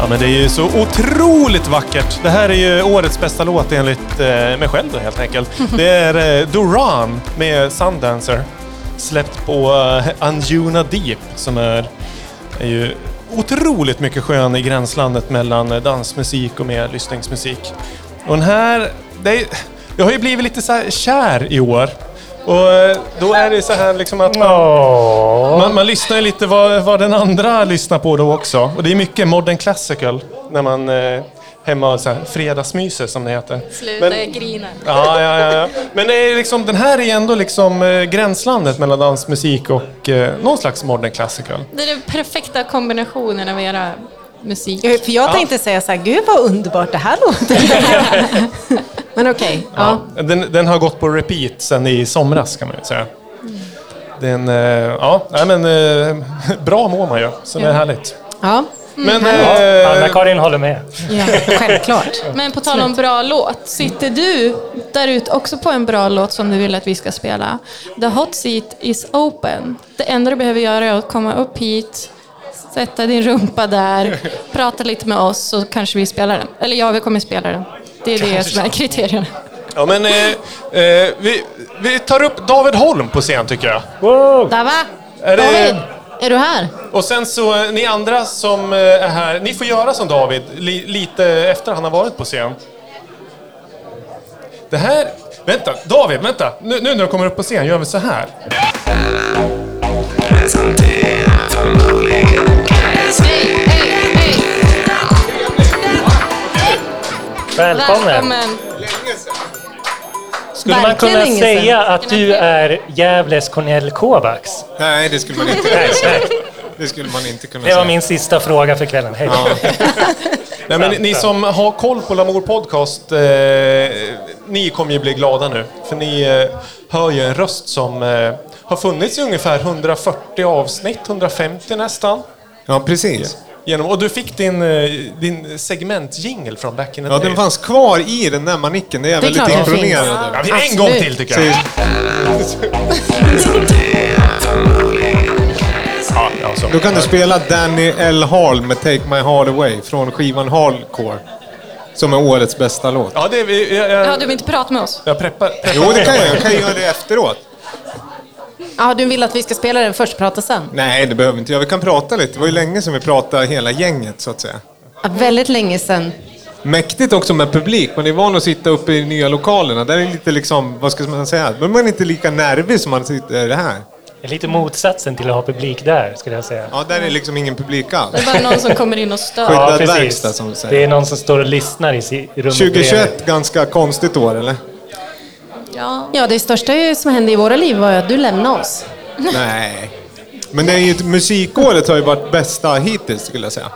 Ja, men det är ju så otroligt vackert. Det här är ju årets bästa låt enligt eh, mig själv då, helt enkelt. Det är eh, Duran med Sundancer. Släppt på eh, Anjuna Deep som är, är ju otroligt mycket skön i gränslandet mellan eh, dansmusik och mer lyssningsmusik. Och den här, det är, jag har ju blivit lite så här kär i år. Och eh, då är det så här liksom att man, Åh. Man, man lyssnar ju lite vad, vad den andra lyssnar på då också. Och det är mycket modern classical när man eh, hemma så här, fredagsmyser som det heter. Sluta, Men- jag grinar. Ja, ja, ja, ja. Men det är liksom, den här är ändå liksom eh, gränslandet mellan dansmusik och eh, någon slags modern classical. Det är den perfekta kombinationen av era musik. För jag tänkte säga så här, gud vad underbart det här låter. Men okej, ja. Den, den har gått på repeat sen i somras kan man ju säga. Den, eh, ja, nej, men eh, bra mår man ju, så det är härligt. ja. Men, Ja, eh, Anna-Karin håller med. ja självklart. Men på tal om bra låt, sitter du där ute också på en bra låt som du vill att vi ska spela? The hot seat is open. Det enda du behöver göra är att komma upp hit, sätta din rumpa där, prata lite med oss så kanske vi spelar den. Eller ja, vi kommer spela den. Det är det som är kriterierna. Ja, men eh, eh, vi, vi tar upp David Holm på scen tycker jag. Wow. Dava, Är det- David, är du här? Och sen så, eh, ni andra som eh, är här, ni får göra som David, li, lite efter han har varit på scen. Det här, vänta, David, vänta. Nu, nu när du kommer upp på scen gör vi så här. Välkommen. Välkommen! Skulle man kunna säga att du är Gävles Cornel Kovacs? Nej, det skulle man inte Nej. Det skulle man inte kunna Det var säga. min sista fråga för kvällen. Hej då. Nej, men ni som har koll på Lamour Podcast, eh, ni kommer ju bli glada nu. För ni eh, hör ju en röst som eh, har funnits i ungefär 140 avsnitt, 150 nästan. Ja, precis. Genom, och du fick din, eh, din segmentjingel från back in the Ja, day. den fanns kvar i den där manicken. Det är jag Det är väldigt imponerad finns. över. Ja, en gång till tycker jag. Ja, ja. Då kan du spela Danny L. Hall med Take My Heart Away från skivan Hardcore. Som är årets bästa låt. Ja, det, vi- jag, jag, Ja, du vill inte prata med oss? jag preppar. preppar Jo, det kan jag. Jag kan göra det efteråt. Ja, du vill att vi ska spela den först, prata sen? Nej, det behöver vi inte göra. Vi kan prata lite. Det var ju länge sedan vi pratade hela gänget, så att säga. Ja, väldigt länge sedan. Mäktigt också med publik. Man är van att sitta uppe i nya lokalerna. Där är lite liksom, vad ska man säga? Men man är inte lika nervig som man sitter här. Det är lite motsatsen till att ha publik där, skulle jag säga. Ja, där är liksom ingen publik alls. Det är bara någon som kommer in och stör. Skyddad verkstad, som du säger. Det är någon som står och lyssnar i rummet 2021, ganska konstigt år, eller? Ja. Ja, det största som hände i våra liv var ju att du lämnade oss. Nej. Men det är ju, musikåret har ju varit bästa hittills, skulle jag säga.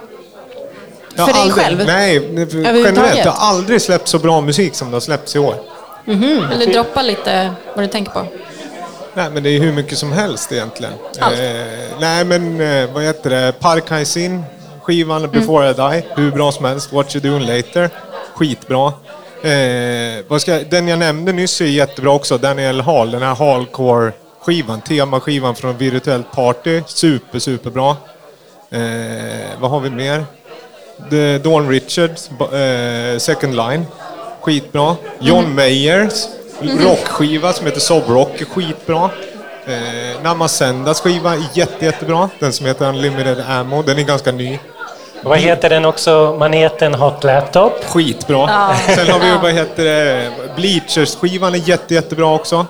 Jag För dig aldrig, själv? Nej, generellt. Jag har aldrig släppt så bra musik som det har släppts i år. Eller droppa lite vad du tänker på. Nej, men det är hur mycket som helst egentligen. Eh, nej, men eh, vad heter det? Parkhaisin, skivan Before I Die, hur bra som helst. What You Doing Later, skitbra. Eh, den jag nämnde nyss är jättebra också, Daniel Hall, den här Hallcore-skivan, temaskivan från Virtuellt Party, super, superbra. Eh, vad har vi mer? The Dawn Richards, eh, Second Line, skitbra. John Mayers rockskiva som heter Sob Rock, är skitbra. Eh, Namasendas skiva är jätte, jättebra. Den som heter Unlimited Ammo, den är ganska ny. Vad heter den också? Maneten Hot Laptop? Skitbra. Sen har vi, vad heter det, Bleachers-skivan är jätte, jättebra också.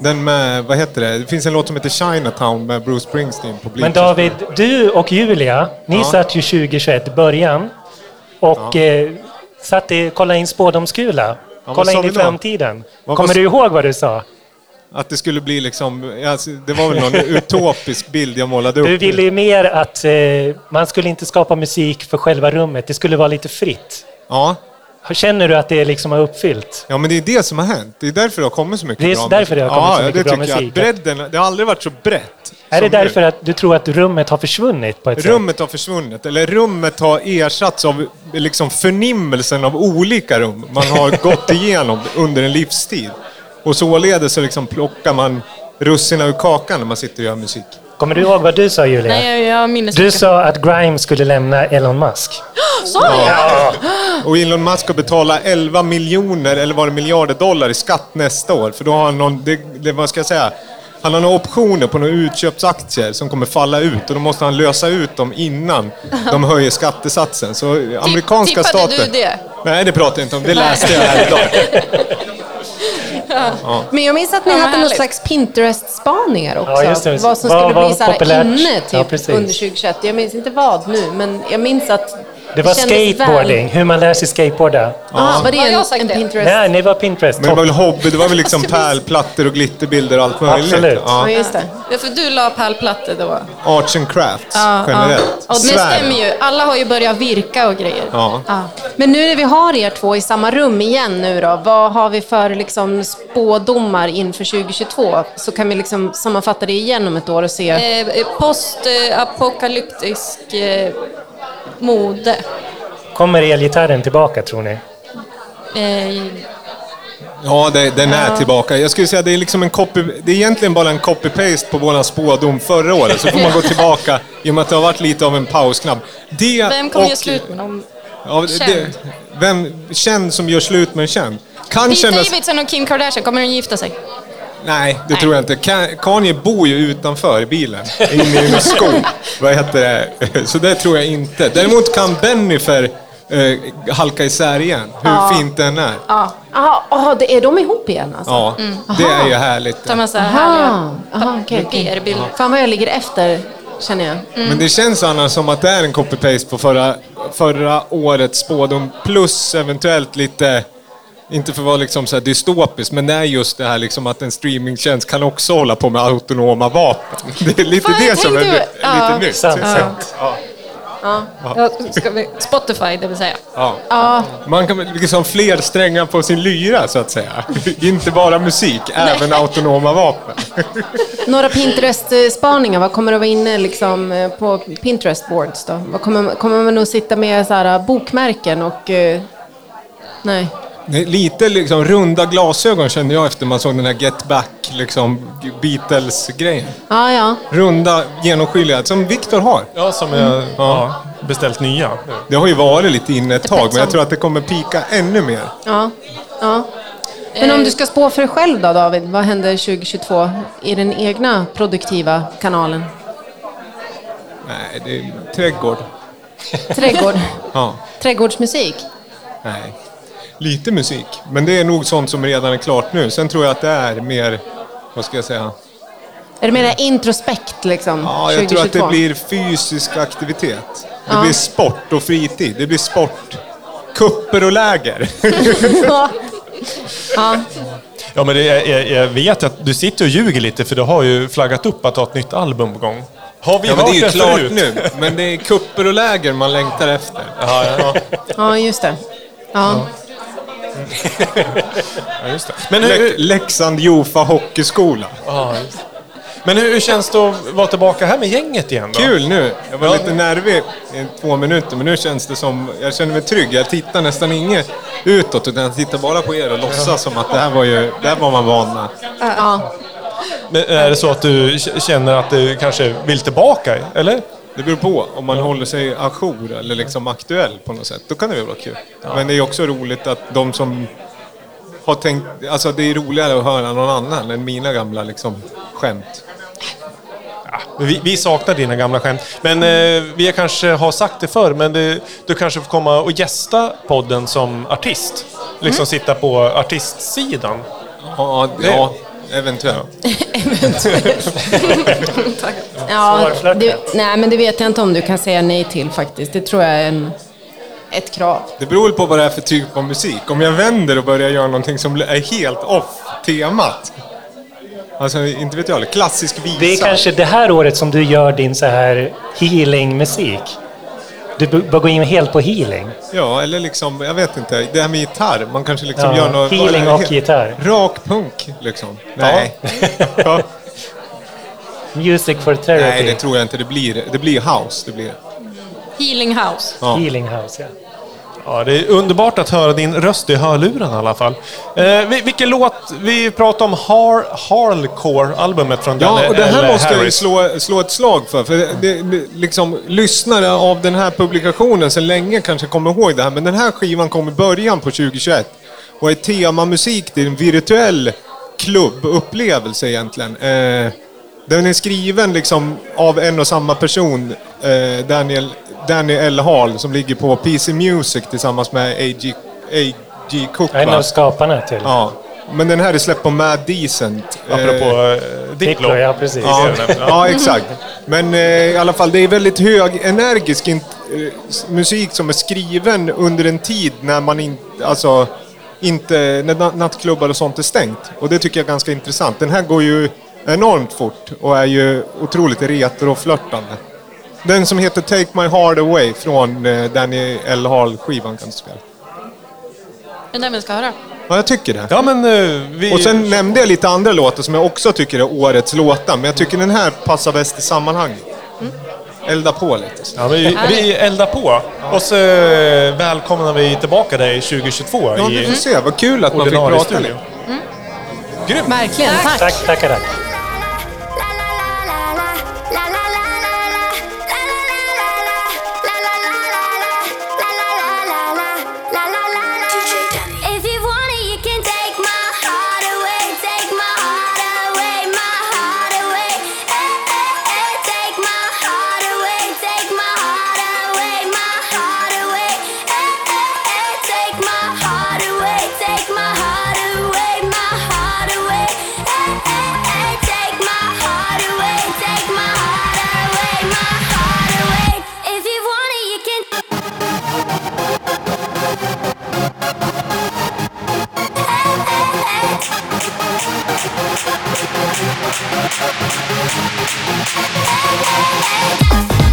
Den med, vad heter det, det finns en låt som heter Chinatown med Bruce Springsteen på Men Bleachers. David, du och Julia, ni Ja. satt ju 2021 i början och eh, satt i, kolla in spådomskula. vad kolla in i framtiden. Kommer du ihåg vad du sa? Att det skulle bli liksom, alltså, det var väl någon utopisk bild jag målade upp. Du ville ju mer att eh, man skulle inte skapa musik för själva rummet, det skulle vara lite fritt. Ja. Känner du att det liksom har uppfyllt? Ja, men det är det som har hänt. Det är därför det har kommit så mycket Det är bra därför det har kommit ja, så mycket det bra musik. Jag. Bredden, det har aldrig varit så brett. Är det som nu. därför att du tror att rummet har försvunnit på ett sätt? Rummet har försvunnit, eller rummet har ersatts av liksom förnimmelsen av olika rum man har gått igenom under en livstid. Och således så liksom plockar man russinen ur kakan när man sitter och gör musik. Kommer du ihåg vad du sa Julia? Nej, jag, minns Du sa att Grimes skulle lämna Elon Musk. Sa jag? Och Elon Musk ska betala 11 miljoner, eller var det miljarder dollar i skatt nästa år. För då har han någon, det, det, vad ska jag säga, han har några optioner på några utköpsaktier som kommer falla ut och då måste han lösa ut dem innan de höjer skattesatsen. Så amerikanska tippade staten... du det? Nej, det pratar jag inte om. Det läste jag här idag. Men jag minns att ni Ja, vad hade någon slags Pinterest-spaningar också. Ja, just det. Vad som Vad skulle var bli så här inne Ja, typ, under 2021. Jag minns inte vad nu, men jag minns att Det var kändes skateboarding, hur man lär sig skateboarda. Ah, var det Har jag en, sagt en det? Pinterest? Nej, det var Pinterest. Men det var väl hobby, det var väl liksom pärlplattor och glitterbilder och allt möjligt. Absolut. Ja, Ja. just det. Ja, för du la pärlplattor då. Arts and crafts Ja, generellt. ja. Och det stämmer ju. Alla har ju börjat virka och grejer. Ja. Men nu när vi har er två i samma rum igen nu då, vad har vi för liksom spådomar inför 2022? Så kan vi liksom sammanfatta det igen om ett år och se. Eh, Postapokalyptisk eh, mode. Kommer elgitarren tillbaka tror ni? Eh, Ja, det, den är tillbaka. Jag skulle säga att det är liksom en copy, det är egentligen bara en copy-paste på våran spådom förra året. Så får man gå tillbaka i och med att det har varit lite av en pausknapp. Det vem kommer göra slut med dem? Ja, det, Känd. vem, känd som gör slut med en känd. Kan Pete kännas... Davidson och Kim Kardashian, kommer de gifta sig? Nej, det tror jag inte. Ka- Kanye bor ju utanför i bilen, inne i en skog. Vad heter det? Så det tror jag inte. Däremot kan Bennifer eh, halka isär igen, hur fint den är. Ja, ah, det är de ihop igen alltså? Ja, det är ju härligt. Tar man så här härliga Aha, aha, okej, okej. PR-bilder. Fan vad jag ligger efter, känner jag. Men det känns annars som att det är en copy-paste på förra, förra årets spådom, plus eventuellt lite inte för att vara liksom så här dystopiskt, men det är just det här liksom att en streamingtjänst kan också hålla på med autonoma vapen. Det är lite Fan, det som är tänkte- lite ja. nytt. Sant, Ja. sant. Ja, ska vi, Spotify, det vill säga. Ja. Man kan liksom fler strängar på sin lyra, så att säga. Inte bara musik, även autonoma vapen. Några Pinterest-spaningar, vad kommer att vara inne liksom eh, på Pinterest-boards kommer, kommer man nog sitta med så här, bokmärken och... eh, nej. Lite liksom runda glasögon kände jag efter man såg den här Get Back, liksom Beatles-grejen. Ja, ja. Runda, genomskinliga, som Victor har. Ja, som jag ja, beställt nya. Det har ju varit lite inne ett tag, men jag tror att det kommer pika ännu mer. ja, ja. Men om du ska spå för dig själv då, David? Vad händer 2022 i den egna produktiva kanalen? Nej, det är trädgård. Trädgård? Ja, Trädgårdsmusik? nej. Lite musik, men det är nog sånt som redan är klart nu. Sen tror jag att det är mer, vad ska jag säga? Är det mer introspekt liksom? Ja, jag 2022? tror att det blir fysisk aktivitet. Det blir sport och fritid. Det blir sport. Kupper och läger. ja. ja. Ja, men det, jag, jag vet att du sitter och ljuger lite för du har ju flaggat upp att ha ett nytt album på gång. Har vi Ja, men det är ju klart förut? nu. Men det är kupper och läger man längtar efter. Ja, ja, ja, just det. Ja. ja, just det. Men hur, Lek- Leksand Jofa Hockeyskola. ja, just det. Men hur, känns det att vara tillbaka här med gänget igen då? Kul nu. Jag var Ja. lite nervig i två minuter, men nu känns det som... Jag känner mig trygg. Jag tittar nästan inget utåt, utan jag tittar bara på er och låtsas som att det här var ju... Det här var man van med. ja. Men är det så att du känner att du kanske vill tillbaka, eller? Det beror på om man håller sig ajour eller liksom aktuell på något sätt. Då kan det väl vara kul. Men det är också roligt att de som har tänkt... Alltså det är roligare att höra någon annan än mina gamla liksom skämt. Vi, vi saknar dina gamla skämt. Men eh, vi kanske har sagt det förr, men det, du kanske får komma och gästa podden som artist. Liksom sitta på artistsidan. Ja, ja eventuellt. ja Svårflörtat. det, nej, men det vet jag inte om du kan säga nej till faktiskt. Det tror jag är en, ett krav. Det beror på vad det är för typ av musik. Om jag vänder och börjar göra någonting som är helt off temat. Alltså, inte vet jag, klassisk visa. Det är kanske det här året som du gör din så här healing-musik. Du bör gå in helt på healing. Ja, eller liksom, jag vet inte. Det här med gitarr. Man kanske liksom Ja, gör något... healing och gitarr. Rak punk, liksom. Nej. Ja. Music for therapy. Nej, det tror jag inte. Det blir, det blir house. Det blir. Healing House. Ja. Healing house, ja. Ja, det är underbart att höra din röst i hörluren i alla fall. Eh, vi- vilken låt? Vi pratade om Har Harlcore-albumet från Ja, och det här måste jag slå, slå ett slag för. För det, liksom, lyssnare av den här publikationen sedan länge kanske kommer ihåg det här, men den här skivan kom i början på 2021 och är temamusik till en virtuell klubbupplevelse egentligen. Eh, den är skriven liksom av en och samma person, eh, Daniel, Danny L. Hall, som ligger på PC Music tillsammans med A.G. A.G. Cook. En av skaparna till. Ja, men den här är släppt på Mad Decent. Eh, Apropå eh, Diplo. Ja precis. Ja, ja, exakt. Men eh, i alla fall, det är väldigt hög energisk int- eh, musik som är skriven under en tid när man inte, alltså, inte, när na- nattklubbar och sånt är stängt. Och det tycker jag är ganska intressant. Den här går ju enormt fort och är ju otroligt retroflörtande. Den som heter Take My Heart Away från eh, Danny L. Hall-skivan kan du spela. Den vi ska höra. Ja, jag tycker det. Ja, men eh, vi... Och sen nämnde jag lite andra låtar som jag också tycker är årets låtar, men jag tycker den här passar bäst i sammanhanget. Elda på lite. Ja, vi, vi eldar på. Och så eh, välkomnar vi tillbaka dig 2022 Ja, vi får i se. Vad kul att man fick prata studio. nu. Grymt! Verkligen, tack. Tack, tackar, tack. Hey, hey, hey.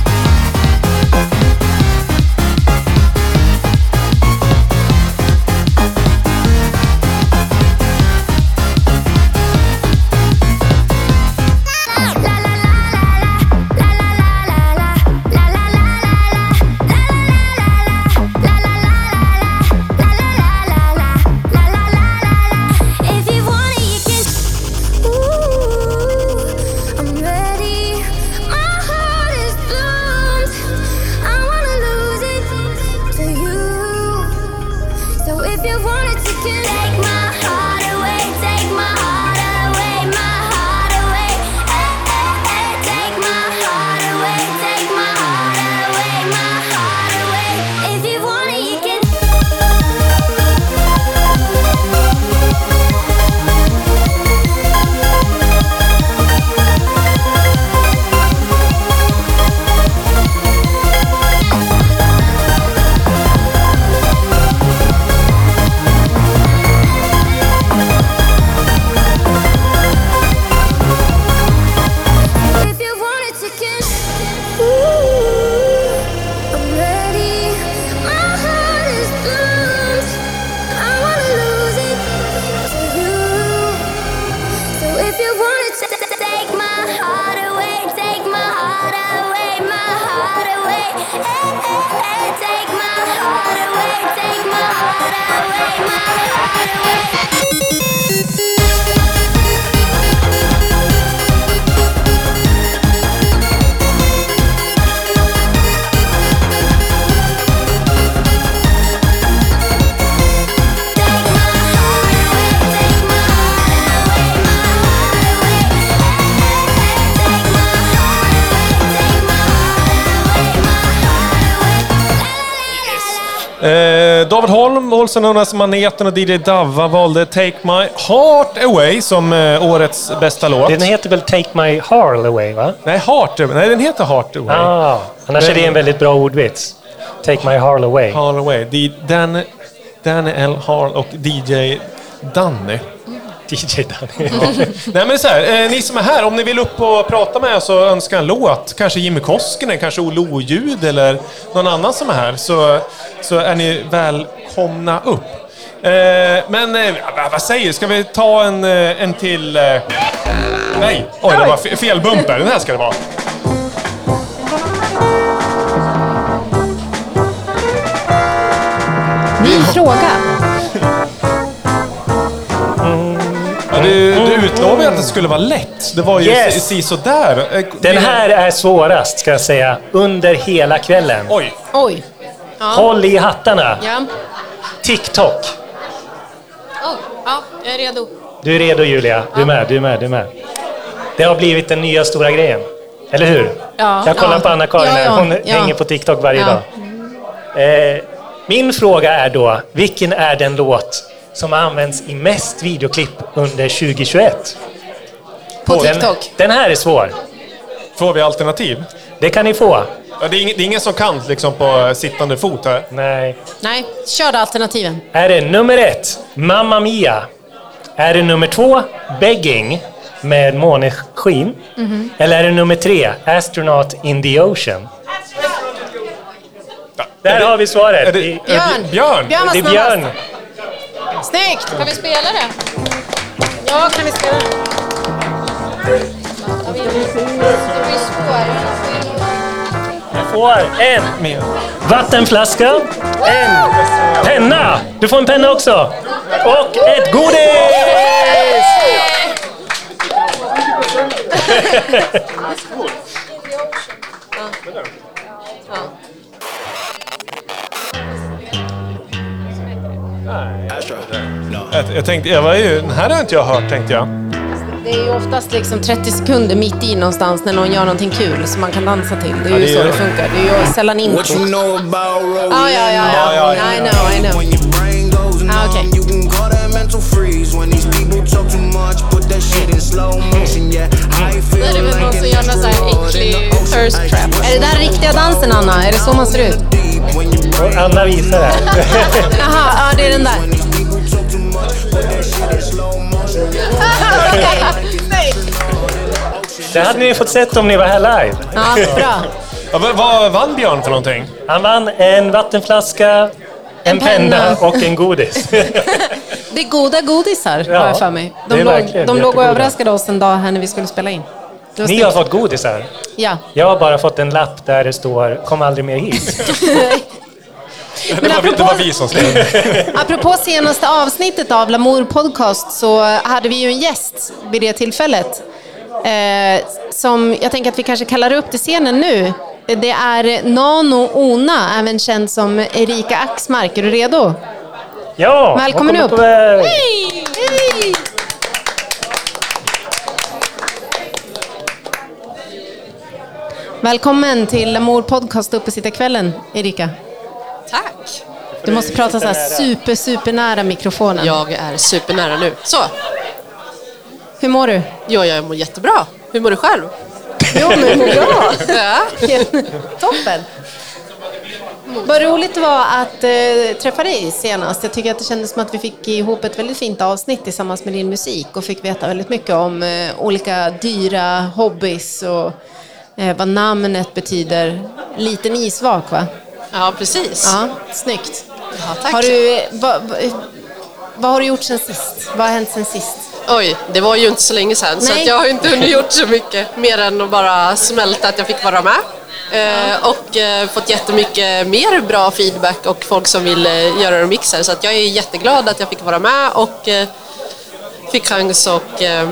Also known as Maneten och DJ Davva valde Take My Heart Away som eh, årets bästa låt. Den heter väl Take My Heart Away, va? Nej, Heart Nej, den heter Heart Away. Ah, annars är det en väldigt bra ordvits. Take My Heart Away. Heart Away. D- Dan, Danny L. Harl och DJ Danny. DJ Danny. Nej men det är så här, eh, ni som är här, om ni vill upp och prata med oss och önska en låt, kanske Jimmy Koskinen, kanske Olle Oljud eller någon annan som är här, så, så är ni välkomna upp. Eh, men eh, vad- säger du, ska vi ta en, eh, en till... Eh, nej, oj det var fe- fel bumper, den här ska det vara. Ny fråga. Du, du utlovade att det skulle vara lätt. Det var ju Yes. si- si sådär. Den här är svårast, ska jag säga, under hela kvällen. Oj. Oj. Ja. Håll i hattarna. Ja. TikTok. Oh, ja, jag är redo. Du är redo Julia. Du är med, du är med, du är med. Det har blivit den nya stora grejen. Eller hur? Ja. Jag kollar Ja. på Anna-Karin Ja, Hon ja. hänger på TikTok varje Ja. dag. Eh, min fråga är då, vilken är den låt som har använts i mest videoklipp under 2021? På Den, TikTok. den här är svår. Får vi alternativ? Det kan ni få. Ja, det, är ingen, det är ingen som kan liksom på sittande fot här. Nej. Nej, kör alternativen. Är det nummer ett, Mamma Mia? Är det nummer två, Begging med måneskin? Eller är det nummer tre, Astronaut in the Ocean? Där har vi svaret. Är det, I- är det Björn. Björn? Björn Det är. Björn. Snyggt! Kan vi spela det? Ja, kan vi spela? Det. Du får en vattenflaska, en penna. Du får en penna också. Och ett godis! Jag, jag tänkte, jag var ju, den här har inte jag hört tänkte jag. Det är ju oftast liksom 30 sekunder mitt i någonstans när någon gör någonting kul som man kan dansa till. Det är ju så det funkar. Det är ju sällan intro. What you know about rolling? Ja, ja, ja, Ja, ja. ja, ja. I know, I know. Ah, okay. you can call that mental freeze. When these people talk too much, put that shit in slow motion. Yeah, I Då feel är det väl någon som gör någon sån här äcklig thirst trap. Är det där riktiga dansen, Anna? Är det så man ser ut? Anna visar det. Jaha, ja, det är den där. Det hade ni fått sett om ni var här live. Ja, bra. Ja, vad, vad vann Björn för någonting? Han vann en vattenflaska, en, En penna. penna. och en godis. Det är goda godisar, Ja, har jag för mig. De låg, de låg och överraskade oss en dag här när vi skulle spela in. Ni snyggt. har fått godisar. Ja. Jag har bara fått en lapp där det står “Kom aldrig mer hit”. Det var, vi- det var vi som skrev. Apropå senaste avsnittet av Lamour Podcast så hade vi ju en gäst vid det tillfället. Eh, som jag tänker att vi kanske kallar upp till scenen nu. Det är Nano Ona, även känd som Erika Axmark. Är du redo? Ja, Välkommen upp! Hej! Hej! Välkommen till Lamour Podcast uppe sitta kvällen, Erika. Tack! Du måste prata så här super, super nära mikrofonen. Jag är supernära nu. Så, Hur mår du? ja, jag mår jättebra. Hur mår du själv? Jo, men bra. Ja. Toppen. Vad roligt det var att eh, träffa dig senast. Jag tycker att det kändes som att vi fick ihop ett väldigt fint avsnitt tillsammans med din musik och fick veta väldigt mycket om eh, olika dyra hobbys och eh, vad namnet betyder. Liten isvak, va? Ja, precis. Ja, snyggt. Ja, tack. Har du, vad, vad, vad har du gjort sen sist? Vad har hänt sen sist? Oj, det var ju inte så länge sedan så Nej. att jag har inte hunnit gjort så mycket mer än att bara smälta att jag fick vara med. Eh, och eh, fått jättemycket mer bra feedback och folk som vill eh, göra remixer så att jag är jätteglad att jag fick vara med och eh, fick chans och eh,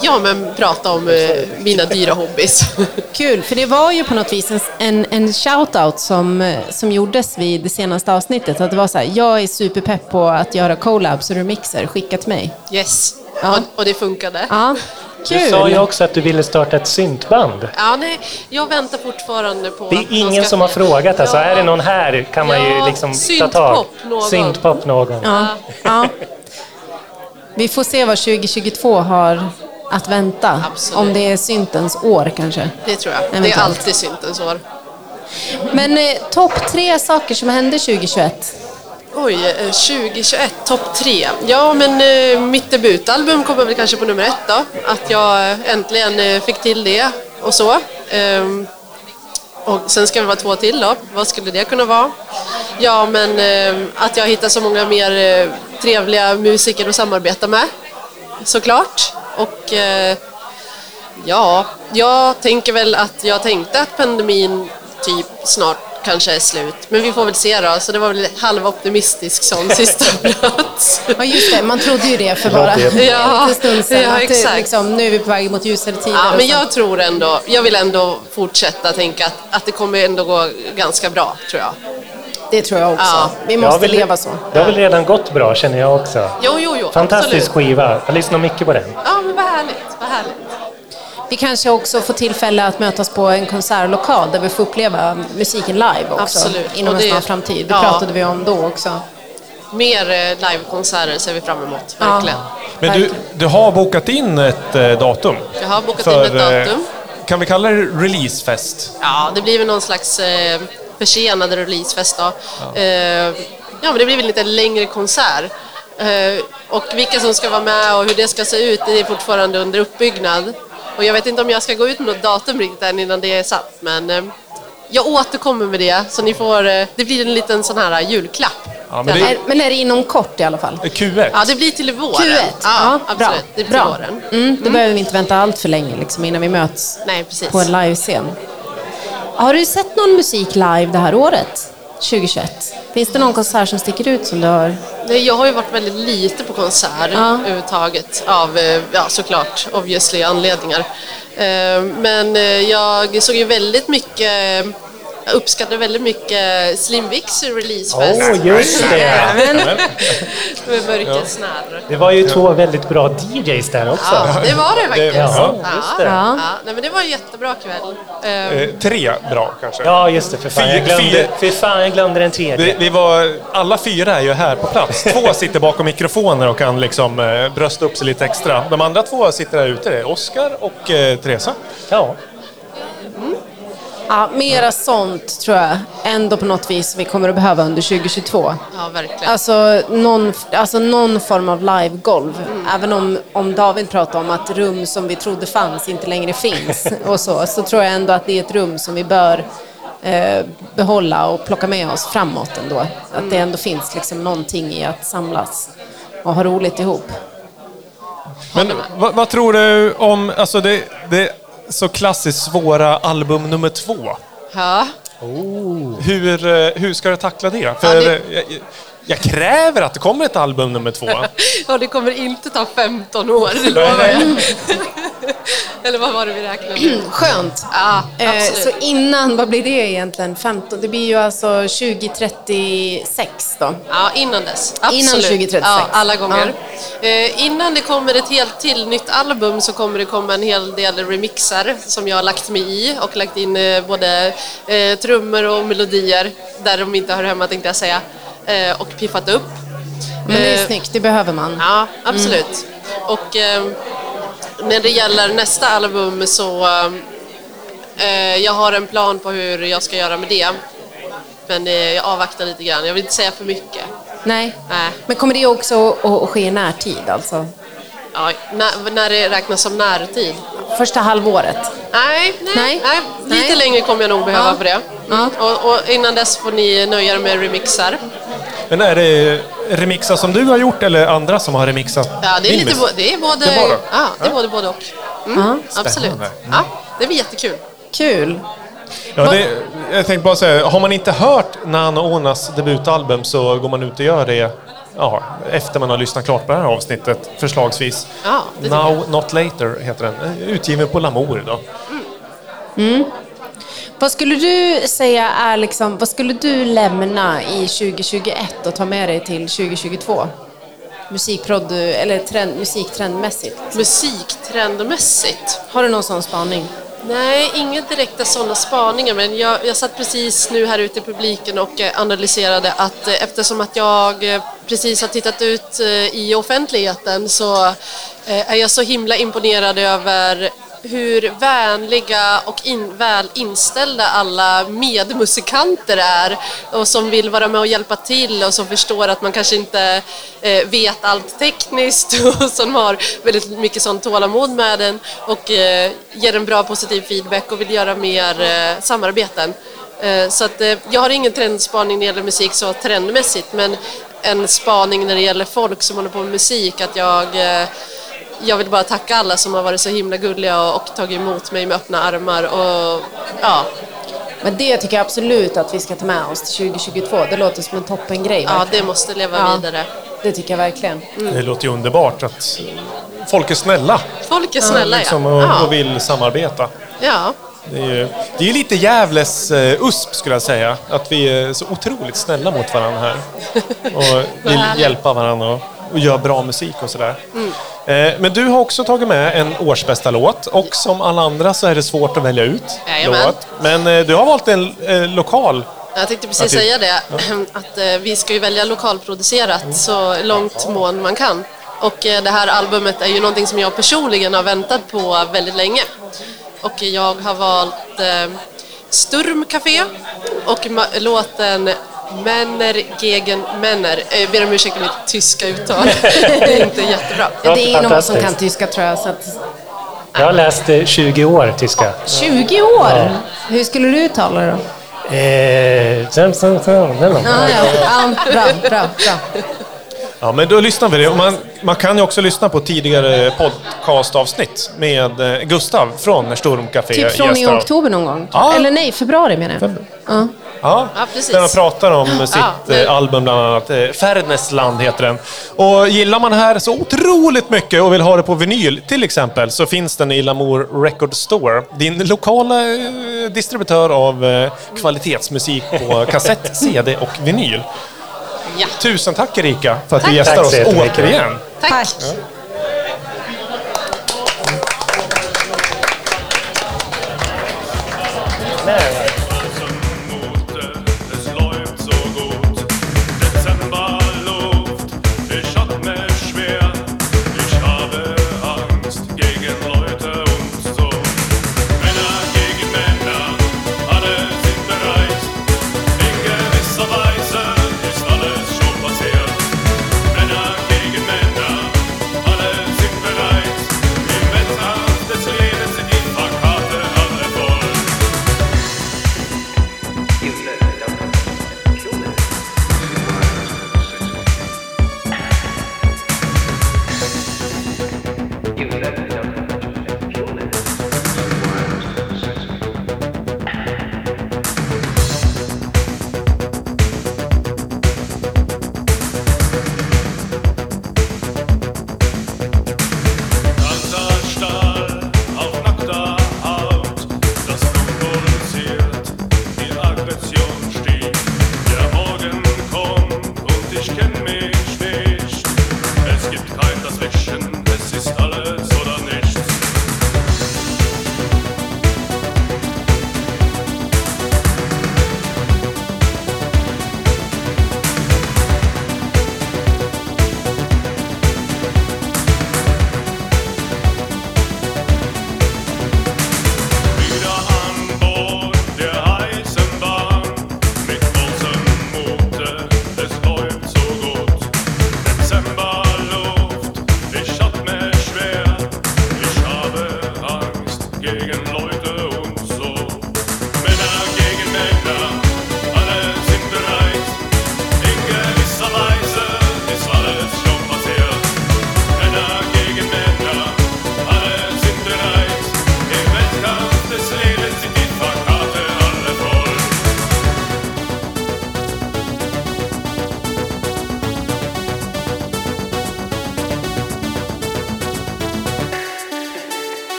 ja, men prata om eh, mina dyra hobbys. Kul, för det var ju på något vis en, en, en shout-out som, eh, som gjordes vid det senaste avsnittet. Att det var så här, jag är superpepp på att göra collabs och remixer, skicka till mig. yes, och, och det funkade. Ja, Du kul. sa ju också att du ville starta ett syntband. Ja, nej, jag väntar fortfarande på Det är ingen ska- som har frågat. Alltså, Ja. är det någon här kan man ju Ja, liksom ta tag. någon. Syntpop någon. Ja, ja. Vi får se vad 2022 har att vänta. Absolut. Om det är syntens år kanske. Det tror jag. Det är Eventuellt. alltid syntens år. Men eh, topp tre saker som hände 2021. Oj, eh, 2021, topp tre. Ja, men eh, mitt debutalbum kommer väl kanske på nummer ett då. Att jag eh, äntligen eh, fick till det och så. Ehm, och sen ska det vara två till då. Vad skulle det kunna vara? Ja, men eh, att jag hittar så många mer eh, trevliga musiker att samarbeta med. Såklart. Och eh, ja, jag tänker väl att jag tänkte att pandemin typ snart kanske är slut. Men vi får väl se då. Så det var väl halvoptimistisk sån sista plats. Ja, just det. Man trodde ju det för bara en Ja, liten stund sedan. ja, att det, exakt. liksom, nu är vi på väg mot ljusare tider. Ja, men jag tror ändå, jag vill ändå fortsätta tänka att, att det kommer ändå gå ganska bra, tror jag. Det tror jag också. Ja. Vi Jag måste vill- leva så. Det har väl redan gått bra känner jag också. Jo, jo, jo. Fantastisk absolut. skiva. Jag lyssnar mycket på den. Ja, men vad härligt, vad härligt. Vi kanske också får tillfälle att mötas på en konsertlokal där vi får uppleva musiken live också. Absolut. Inom en snar framtid. Det ja. pratade vi om då också. Mer eh, livekonserter ser vi fram emot, Ja. verkligen. Men du, du har bokat in ett eh, datum? Jag har bokat För, in ett eh, datum. kan vi kalla det releasefest? Ja, det blir väl någon slags eh, försenad releasefest då. Ja. Eh, ja, men det blir väl lite längre konsert. Eh, och vilka som ska vara med och hur det ska se ut, det är fortfarande under uppbyggnad. Och jag vet inte om jag ska gå ut med något datum riktigt än innan det är satt, men eh, jag återkommer med det. Så ni får, eh, det blir en liten sån här julklapp. Ja, men, det, Är, men är det inom kort i alla fall? Q1. Ja, det blir till våren. Q1? Ja, Ja, absolut. bra. Det blir Bra. Mm, då behöver vi inte vänta allt för länge liksom, innan vi möts Nej, på en livescen. Har du sett någon musik live det här året? 2021? Finns det någon konsert som sticker ut som du har? Nej, jag har ju varit väldigt lite på konsert Ja. överhuvudtaget av, eh, ja såklart, obviously anledningar. Eh, Men eh, jag såg ju väldigt mycket, jag uppskattade väldigt mycket Slim Vicks releasefest Åh, just det! med Mörkrets när. Det var ju två väldigt bra DJs där också. Ja, det var det faktiskt. Ja, Ja, just det. Ja, nej, men det var en jättebra kväll. Eh, Eh, tre bra kanske. Ja, just det. För fan, jag Fyra- glömde, för fan, jag glömde den Vi, tredje. vi var, alla fyra är ju här på plats. Två sitter bakom mikrofoner och kan liksom eh, brösta upp sig lite extra. De andra två sitter där ute. Det är Oskar och eh, Teresa. Ja. Ja, mera sånt tror jag ändå på något vis vi kommer att behöva under 2022. ja, verkligen. Alltså någon, alltså någon form av live-golv. Även om, om David pratar om att rum som vi trodde fanns inte längre finns och så, så tror jag ändå att det är ett rum som vi bör eh, behålla och plocka med oss framåt ändå. Att det ändå finns liksom någonting i att samlas och ha roligt ihop. Men vad, vad tror du om alltså det, det så klassiskt svåra album nummer två? Ja. Hur, eh, hur ska du tackla det? För Ja, det- jag, jag kräver att det kommer ett album nummer två. ja, det kommer inte ta 15 år, det lovar jag. Eller vad var det vi räknade? Skönt! Ja, Eh, absolut. så innan, vad blir det egentligen? 15? Det blir ju alltså 2036 då. Ja, innan dess. Absolut. 2036. Ja, alla gånger. Eh, innan det kommer ett helt till nytt album så kommer det komma en hel del remixar som jag har lagt mig i och lagt in eh, både eh, trummor och melodier där de inte hör hemma tänkte jag säga. Eh, och piffat upp. Men det är Eh, snyggt, det behöver man. Ja, absolut. Och eh, när det gäller nästa album så eh, jag har en plan på hur jag ska göra med det. Men eh, jag avvaktar lite grann. Jag vill inte säga för mycket. Nej. Nej. Men kommer det också att, ske i närtid alltså? Ja, när, när det räknas som närtid? Första halvåret? Nej, nej, Nej. nej. Lite Nej. längre kommer jag nog behöva Ja. för det. Ja. Och, och innan dess får ni nöja er med remixar. Men är det remixar som du har gjort eller andra som har remixat Ja, det är, lite, det är både, Det är både? Ja, det är både, både och. Mm, absolut. Spännande. Ja, det blir jättekul. Kul! Ja, det, jag tänkte bara säga, har man inte hört Nano Onas debutalbum så går man ut och gör det ja, efter man har lyssnat klart på det här avsnittet, förslagsvis. Ja, Now Not Later heter den. Utgiven på Lamour då. Vad skulle du säga är liksom, vad skulle du lämna i 2021 och ta med dig till 2022? Musikprod, eller trend, musiktrendmässigt. Musiktrendmässigt. Har du någon sån spaning? Nej, inga direkta sådana spaningar, men jag, jag satt precis nu här ute i publiken och eh, analyserade att eh, eftersom att jag eh, precis har tittat ut i offentligheten så är jag så himla imponerad över hur vänliga och in, väl inställda alla medmusikanter är och som vill vara med och hjälpa till och som förstår att man kanske inte eh, vet allt tekniskt och som har väldigt mycket sånt tålamod med den och eh, ger en bra positiv feedback och vill göra mer eh, samarbeten. Eh, så att, eh, jag har ingen trendspaning när det gäller musik så trendmässigt men en spaning när det gäller folk som håller på med musik att jag eh, jag vill bara tacka alla som har varit så himla gulliga och, och tagit emot mig med öppna armar och ja, Men det tycker jag absolut att vi ska ta med oss till 2022. Det låter som en toppengrej. ja verkligen. det måste leva Ja. vidare. Det tycker jag verkligen. Det låter ju underbart att folk är snälla Folk är snälla liksom, ja. och, ja. och vill samarbeta. ja. Det är ju det är lite Gävles eh, USP skulle jag säga. Att vi är så otroligt snälla mot varandra här. Och vill hjälpa varandra och, göra bra musik och sådär. Mm. Men du har också tagit med en årsbästa låt och som alla andra så är det svårt att välja ut Jajamän. låt. Men eh, du har valt en eh, lokal. Jag tänkte precis säga det, att vi ska ju välja lokalproducerat så långt mån man kan. Och det här albumet är ju någonting som jag personligen har väntat på väldigt länge. och jag har valt eh, Sturmcafé och låten Männer gegen Männer. Eh, Jag ber om ursäkt för mitt tyska uttal. Det är inte jättebra. Ja, Det är någon som kan tyska tror jag. Så att... Jag har läst eh, 20 år tyska. 20 år? Hur skulle du uttala det då? Eh, den då. Ja, ja. ja bra, bra, bra. Ja, men då lyssnar vi. Man, man kan ju också lyssna på tidigare podcastavsnitt med eh, Gustav från Stormcafé. Typ från i oktober någon gång. Ja. Eller nej, februari menar jag. Ja. Ja, Ja, precis. där man pratar om sitt men- eh, album bland annat. Eh, Färnäsland heter den. Och gillar man det här så otroligt mycket och vill ha det på vinyl till exempel så finns den i Lamour Record Store. Din lokala eh, distributör av kvalitetsmusik på kassett, CD och vinyl. Ja. Tusen tack Erika för att Tack. du gästar Tack oss återigen. Tack. Es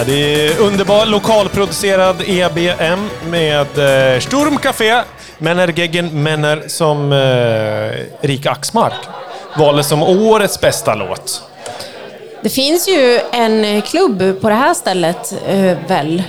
Ja, det är underbar lokalproducerad EBM med eh, Sturmcafé, Männergeggen Männer som eh, Erika Axmark valde som årets bästa låt. Det finns ju en klubb på det här stället, eh, väl?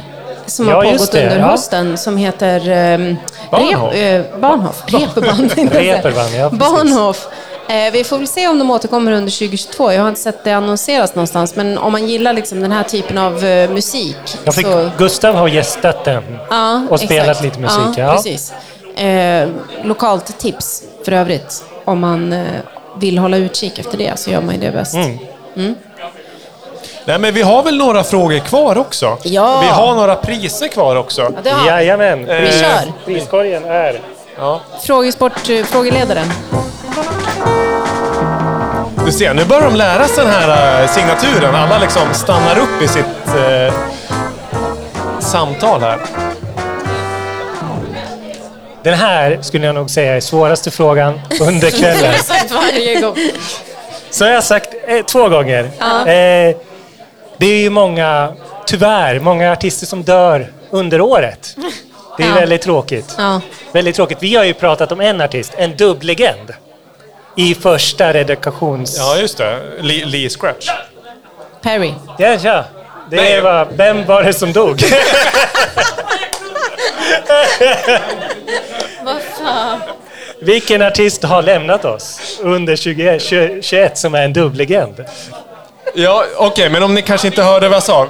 Som Ja, har pågått det, under ja. hösten som heter eh, Bahnhof. Rep, eh, jag säga. Reeperbahn, ja, precis. Eh, vi får väl se om de återkommer under 2022. Jag har inte sett det annonseras någonstans. Men om man gillar liksom den här typen av eh, musik. Jag fick, så... Gustav har gästat den Ja, och spelat exakt. lite musik. Ja, Ja, precis. Eh, lokalt tips för övrigt. Om man eh, vill hålla utkik efter det så gör man ju det bäst. Mm. Mm. Nej, men vi har väl några frågor kvar också? Ja. Vi har några priser kvar också. har- Jajamän. Eh, Vi kör. Priskorgen är... Frågesport, eh, frågeledaren. Du ser, nu börjar de lära sig den här eh, signaturen. Alla liksom stannar upp i sitt eh, samtal här. Den här skulle jag nog säga är svåraste frågan under kvällen. Så har jag sagt eh, två gånger. Ja. Eh, det är ju många, tyvärr, många artister som dör under året. Det är Ja. väldigt tråkigt. Ja. Väldigt tråkigt. Vi har ju pratat om en artist, en dubblegend. I första redakations... Ja, just det. Lee, Lee Scratch. Perry. Ja, ja. Det Nej. var, vem var det som dog? Vad fan. Vilken artist har lämnat oss under 20, 20, 21 som är en dubblegend? Ja, okej, men om ni kanske inte hörde vad jag sa.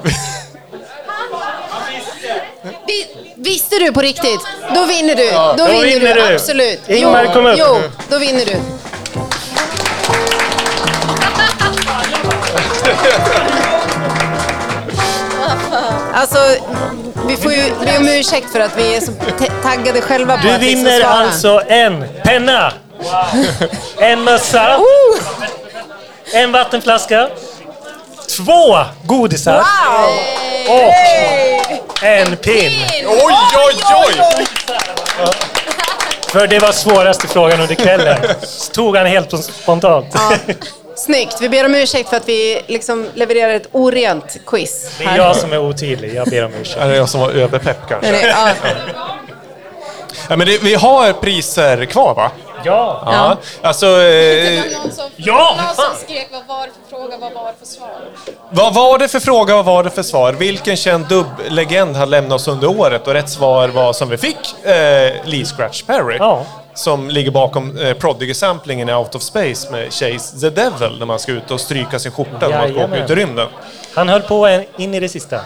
Vi, visste du på riktigt? Då vinner du. Ja, då, då vinner, vinner du. du. Absolut. Ingmar, jo, kom upp. Jo, då vinner du. Alltså, vi får ju be om ursäkt för att vi är så taggade själva på Du att liksom vinner svara. alltså en penna, en mössa, en vattenflaska, två godisar Wow! och en pin. Oj, oj, oj! För det var svåraste frågan under kvällen. Tog han helt spontant. Snyggt. Vi ber om ursäkt för att vi liksom levererar ett orent quiz. Det är jag som är otydlig, jag ber om ursäkt. Är det jag som var överpepp kanske? Nej, ja. Ja, men det, vi har priser kvar va? Ja. Ja. Alltså, eh, Ja! Någon som skrek vad var det för fråga, vad var det för svar? vad var det för fråga, vad var det för svar? Vilken känd dubblegend har lämnat oss under året? Och rätt svar var som vi fick, eh, Lee Scratch Perry. Ja. Som ligger bakom eh, Prodigy-samplingen i Out of Space med Chase the Devil när man ska ut och stryka sin skjorta när man ska åka ut i rymden. Han höll på en- in i det sista.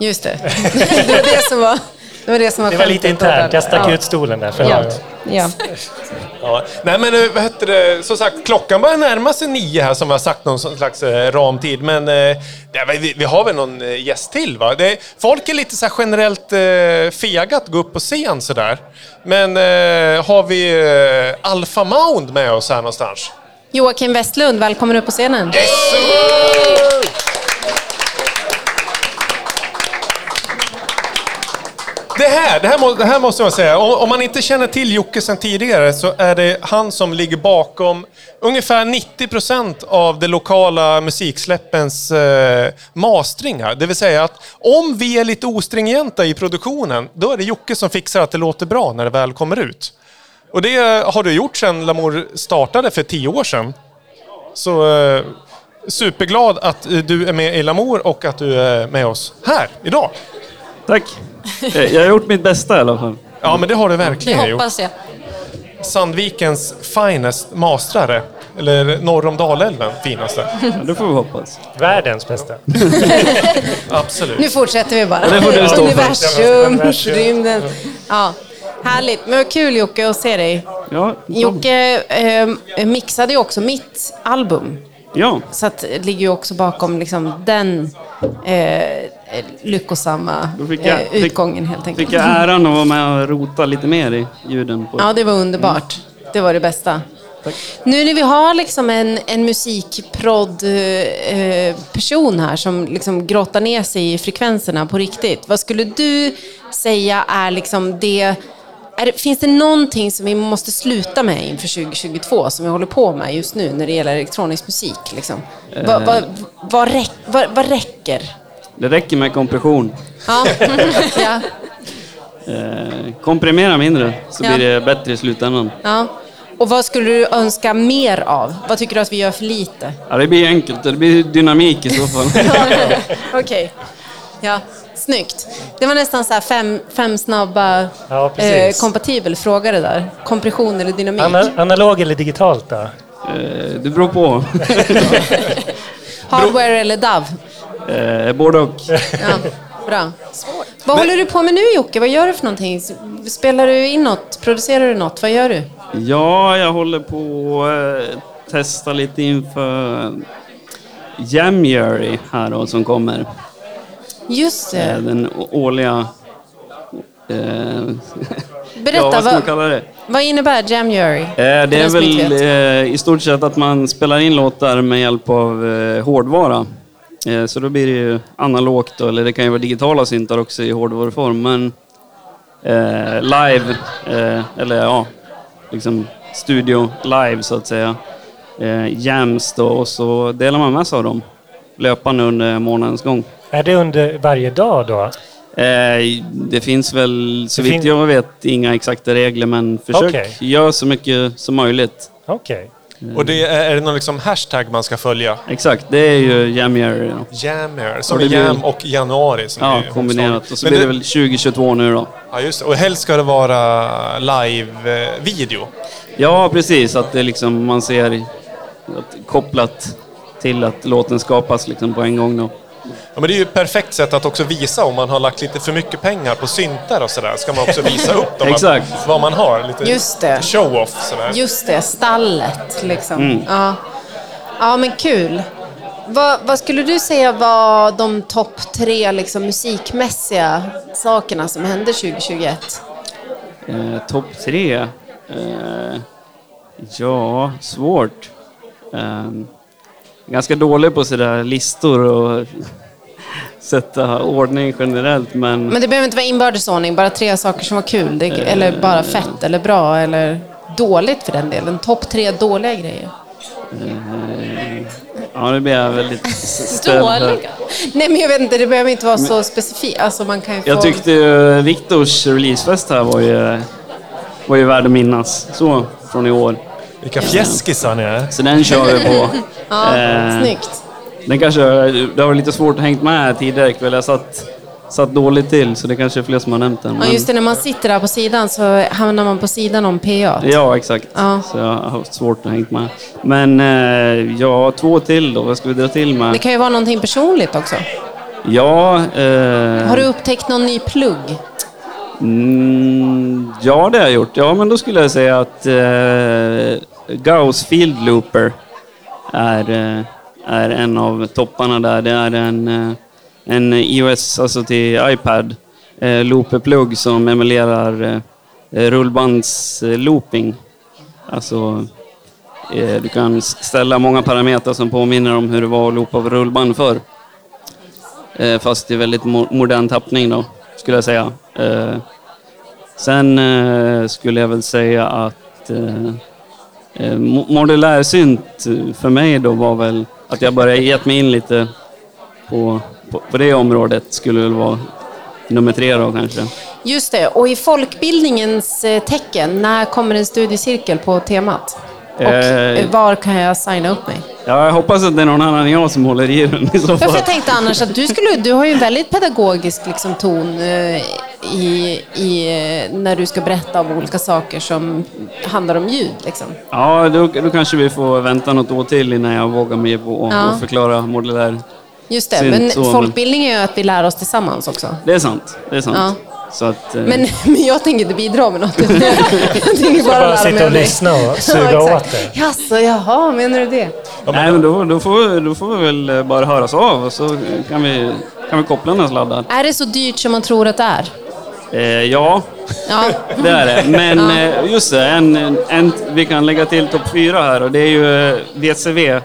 Just det. Det var det som var, det var, det som var Det var lite internt, jag stack Ja. ut stolen där. För Ja. Ja. Ja. Nej men eh, vad heter det, som sagt klockan börjar närma sig nio här som vi har sagt någon slags eh, ramtid. Men eh, det, vi, vi har väl någon gäst till va? Det, folk är lite så här generellt fega att gå upp på scen sådär. Men har vi Alpha Mound med oss här någonstans? Joakim Westlund, välkommen upp på scenen. Det här, det här, må, det här måste man säga. Om, om man inte känner till Jocke sedan tidigare så är det han som ligger bakom ungefär 90% av de lokala musiksläppens eh, mastringar. Det vill säga att om vi är lite ostringenta i produktionen, då är det Jocke som fixar att det låter bra när det väl kommer ut. Och det eh, har du gjort sedan Lamour startade för tio år sedan. Så eh, superglad att eh, du är med i Lamour och att du är med oss här idag. Tack. Eh, Jag har gjort mitt bästa i alla fall. Ja, men det har du verkligen Det gjort. hoppas jag. Sandvikens finest mastrare. Eller norr om Dalälven finaste. Ja, det får vi hoppas. Världens bästa. Absolut. Nu fortsätter vi bara. Ja, det får du stå för. Universum. rymden. Ja, härligt. Men vad kul Jocke att se dig. Ja, Jocke eh, mixade ju också mitt album. Ja. Så att det ligger ju också bakom liksom den eh, lyckosamma jag- eh, utgången helt enkelt. fick jag äran att vara med och rota lite mer i ljuden. På. Ja, det var underbart. Det var det bästa. Nu när vi har liksom en, en musikprodd-person här som liksom grottar ner sig i frekvenserna på riktigt. Vad skulle du säga är liksom det... Det finns det någonting som vi måste sluta med inför 2022 som vi håller på med just nu när det gäller elektronisk musik? Liksom? Vad, vad, vad, räck, vad, vad räcker? Det räcker med kompression. Ja. ja. Eh, komprimera mindre så Ja. blir det bättre i slutändan. ja. Och vad skulle du önska mer av? Vad tycker du att vi gör för lite? Ja, det blir enkelt. Det blir dynamik i så fall. Okej. Ja, snyggt. Det var nästan så här fem, fem snabba Ja, eh, kompatibel fråga det där. Kompression eller dynamik? Ana, analog eller digitalt då? Eh, det beror på. Hardware eller DAV? Eh, både och. Ja, bra. Vad håller du på med nu Jocke? Vad gör du för någonting? Spelar du in något? Producerar du något? Vad gör du? Ja, jag håller på att eh, testa lite inför January här då, som kommer. Just Eh, det. Den å- årliga... Eh, Berätta, ja, vad ska man kalla det? vad innebär January? Eh, det den är väl eh, i stort sett att man spelar in låtar med hjälp av eh, hårdvara. Eh, så då blir det ju analogt, då, eller det kan ju vara digitala syntar också i hårdvaruform. Men eh, live, eh, eller ja, liksom studio live så att säga. Eh, jams då, och så delar man med sig av dem löpande under månadens gång. Är det under varje dag då? Eh, det finns väl, så vitt jag vet, inga exakta regler men försök Okej. göra så mycket som möjligt. Okej. Och det är, är det någon liksom hashtag man ska följa? Exakt, det är ju January. då. Jammer, som är jam och januari. Som Ja, är kombinerat. Och så Men blir det det- väl 2022 nu då. Ja, just det. Och helst ska det vara live-video. Ja, precis. Att det liksom, man ser att, kopplat till att låten skapas liksom på en gång då. Ja, men det är ju ett perfekt sätt att också visa om man har lagt lite för mycket pengar på syntar och sådär. Ska man också visa upp dem, Exakt. vad man har. Lite Just det. show-off sådär. Just det, stallet liksom. Mm. Ja. ja, men kul. Vad, vad skulle du säga var de topp tre liksom, musikmässiga sakerna som hände 2021? Eh, Topp tre? Eh, ja, svårt. Eh, ganska dålig på sådär listor och sätta ordning generellt, men... Men det behöver inte vara inbördes ordning, bara tre saker som var kul. Det, eller bara fett, eller bra, eller dåligt för den delen. Topp tre dåliga grejer. Eh, ja, det blir jag väldigt ställd. Dåliga. Nej, men jag vet inte, det behöver inte vara så specifikt. Alltså, man kan ju få... Jag tyckte ju Viktors releasefest här var ju, var ju värd att minnas. Så, från i år. Vilka fjäskisar ni är. Så den kör vi på. Ja, Eh, snyggt. Den kanske, det har varit lite svårt att hänga med tidigare ikväll. Jag satt, satt dåligt till, så det kanske är fler som har nämnt den. Ja, men- just det, när man sitter där på sidan så hamnar man på sidan om PA. Ja, exakt. Ja. Så jag har haft svårt att hänga med. Men eh, ja, två till då. Vad ska vi dra till med? Det kan ju vara någonting personligt också. Ja, eh, Har du upptäckt någon ny plugg? Mm, ja, det har jag gjort. Ja, men då skulle jag säga att eh, Gauss Field Looper är, eh, är en av topparna där. Det är en, eh, en iOS, alltså till iPad, eh, looperplugg som emulerar rullbandslooping. Alltså, du kan ställa många parametrar som påminner om hur det var att loopa på rullband förr. Fast i väldigt modern tappning då, skulle jag säga. Sen skulle jag väl säga att eh, eh, mo- modulär synt eh, för mig då var väl att jag började gett mig in lite på, på, på det området skulle väl vara nummer tre då kanske. Just det, och i folkbildningens eh, tecken, när kommer en studiecirkel på temat? Och Eh. var kan jag signa upp mig? Ja, jag hoppas att det är någon annan än jag som håller i den i så fall. jag tänkte annars att du, skulle, du har ju en väldigt pedagogisk liksom, ton i, i, när du ska berätta om olika saker som handlar om ljud. Liksom. Ja, då, då kanske vi får vänta något år till innan jag vågar mig på att Ja. förklara modulär. Just det, Synt men så, men- folkbildning är ju att vi lär oss tillsammans också. Det är sant. Det är sant. Ja. Så att, eh, Men, men jag tänker inte bidra med något. jag tänker bara, bara sitta och lyssna och suga ja, åt det. Jaså, jaha, menar du det? Nej, men då, då, får, då får vi väl eh, bara höras av och så kan vi, kan vi koppla några sladdar. Är det så dyrt som man tror att det är? Eh, ja, Ja. det är det. Men Ja. eh, just det, en, en, vi kan lägga till topp fyra här och det är ju eh, VCV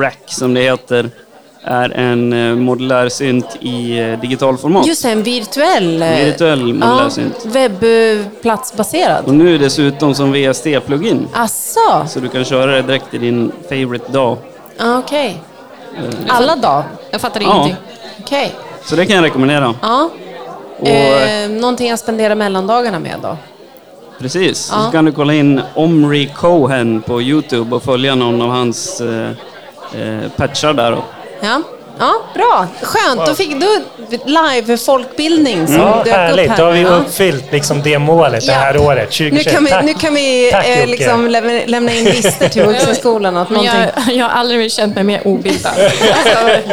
Rack som det heter. Är en eh, modulär synt i eh, digitalformat. Just det, en virtuell... eh, Virtuell modulär ja, synt. Webbplatsbaserad. Och nu dessutom som VST-plugin. Asså? Så du kan köra det direkt i din favorite dag. Ja, Okej. Alla dagar? Jag fattar Ja. ingenting. Okej. Så det kan jag rekommendera. Ja. Och, Eh, någonting att spendera mellandagarna med då? Precis. Ja. Så kan du kolla in Omri Cohen på Youtube och följa någon av hans eh, eh, patchar där. Då. Ja, ja bra. Skönt. Då fick du live-folkbildning som Ja, dök upp härligt. här. Då har vi Ja. uppfyllt liksom det målet det här Ja. året, 2021. Nu kan vi, nu kan vi Tack, eh, liksom lämna, lämna in listor till Vuxenskolan. Att Men någonting... jag, jag har aldrig känt mig mer obildad. Alltså,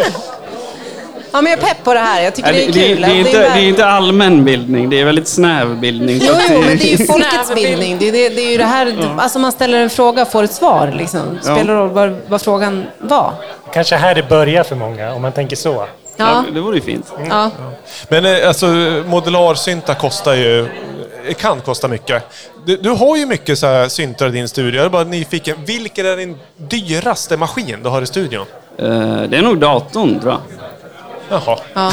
Ja, men jag är pepp på det här. Jag tycker Nej, det är kul. det, är inte, väl- det är inte allmän bildning, det är väldigt snäv bildning. Jo, jo, men det är ju folkets bildning. Det, är- det, det är ju det här, Ja. alltså man ställer en fråga och får ett svar. Liksom. Ja. Spelar roll vad, vad frågan var. Kanske här det börjar för många, om man tänker så. Ja. Det vore ju fint. Ja. Men eh, alltså, modularsyntar kostar ju... eh, kan kosta mycket. Du, du har ju mycket så här syntar i din studio. Jag är bara nyfiken. Vilken är din dyraste maskin du har i studion? Eh, det är nog datorn, tror jag. Jaha. Ja.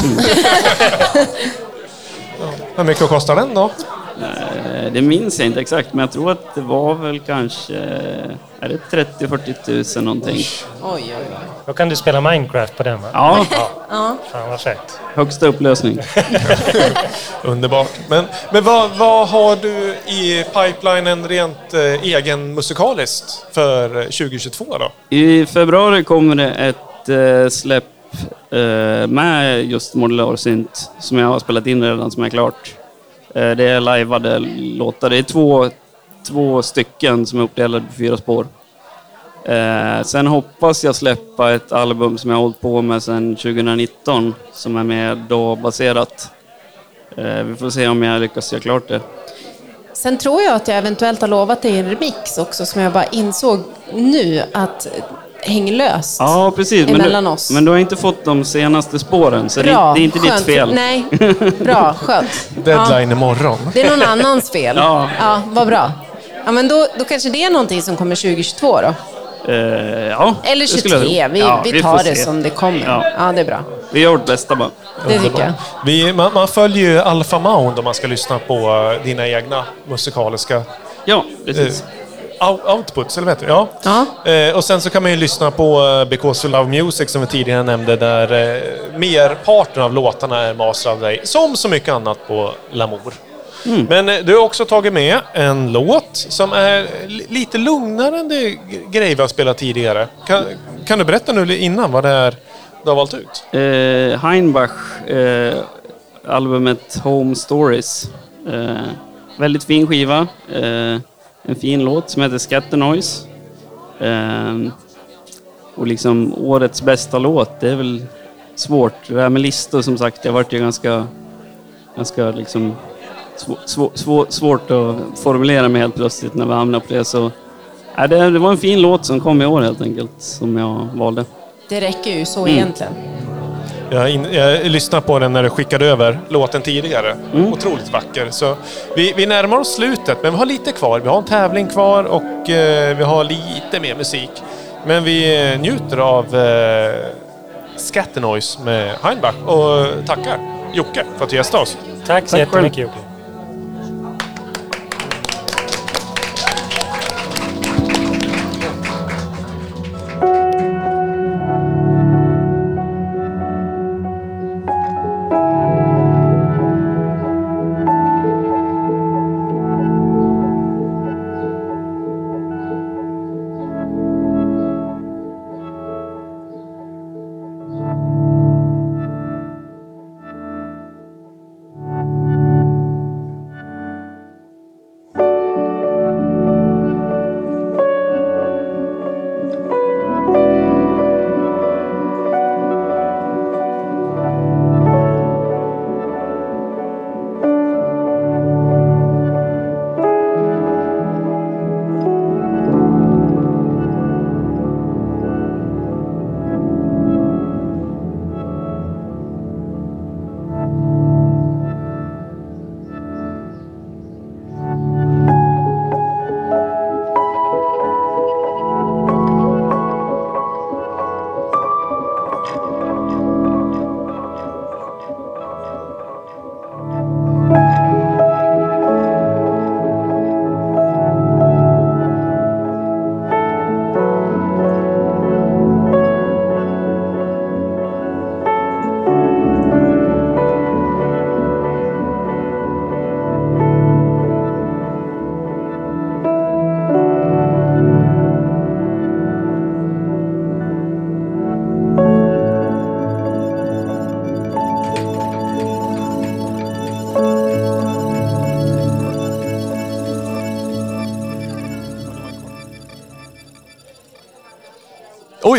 Hur mycket kostar den då? Eh, det minns jag inte exakt, men jag tror att det var väl kanske... Är det 30-40 tusen någonting? Oj, oj, oj. Då kan du spela Minecraft på den va? Ja. Ja. Fan vad fett. Högsta upplösning. Underbart. Men, men vad, vad har du i pipelinen rent eh, egen musikaliskt för eh, 2022 då? I februari kommer det ett eh, släpp eh, med just modularsynt som jag har spelat in redan, som är klart. Eh, det är lajvade låtar. Det är två, två stycken som är uppdelade på fyra spår. Eh, sen hoppas jag släppa ett album som jag har hållit på med sedan 2019 som är mer då baserat. Eh, vi får se om jag lyckas göra klart det. Sen tror jag att jag eventuellt har lovat dig en remix också som jag bara insåg nu att häng löst. Ja, precis. Men Emellan du, oss. men du har inte fått de senaste spåren, så det, Bra, det är inte ditt skönt. fel. Nej, bra, skönt. Deadline imorgon. Ja, det är någon annans fel. Ja. ja vad bra. Ja, men då, då kanske det är någonting som kommer 2022 då? Eh, ja, Eller det skulle 23, jag- vi, ja, vi tar det se. som det kommer. Ja. Ja, det är bra. Vi gör vårt bästa bara. Det tycker jag. Vi, man, man följer ju Alpha Mound om man ska lyssna på eh, dina egna musikaliska Ja, precis. eh, out- outputs, eller vad heter det? Ja. Eh, och sen så kan man ju lyssna på eh, Because We Love Music som vi tidigare nämnde där eh, merparten av låtarna är master av dig, som så mycket annat på Lamour. Mm. Men eh, du har också tagit med en låt som är li- lite lugnare än det g- grejer vi har spelat tidigare. Kan, kan du berätta nu innan vad det är du har valt ut? Eh, Heinbach, eh, albumet Home Stories. Väldigt fin skiva. Eh, en fin låt som heter Scatter Noise. Eh, och liksom årets bästa låt, det är väl svårt. Det här med listor som sagt, det har varit ju ganska, ganska liksom svå, svå, svå, svårt att formulera mig helt plötsligt när vi hamnar på det. Så, nej, det, det var en fin låt som kom i år helt enkelt, som jag valde. Det räcker ju så Mm. egentligen. Jag, in, jag lyssnade på den när du skickade över låten tidigare. Mm. Otroligt vacker. Så vi, vi närmar oss slutet, men vi har lite kvar. Vi har en tävling kvar och eh, vi har lite mer musik. Men vi eh, njuter av eh, Scatternoise med Heinbach och tackar Jocke för att du gästade oss. Tack så jättemycket Jocke.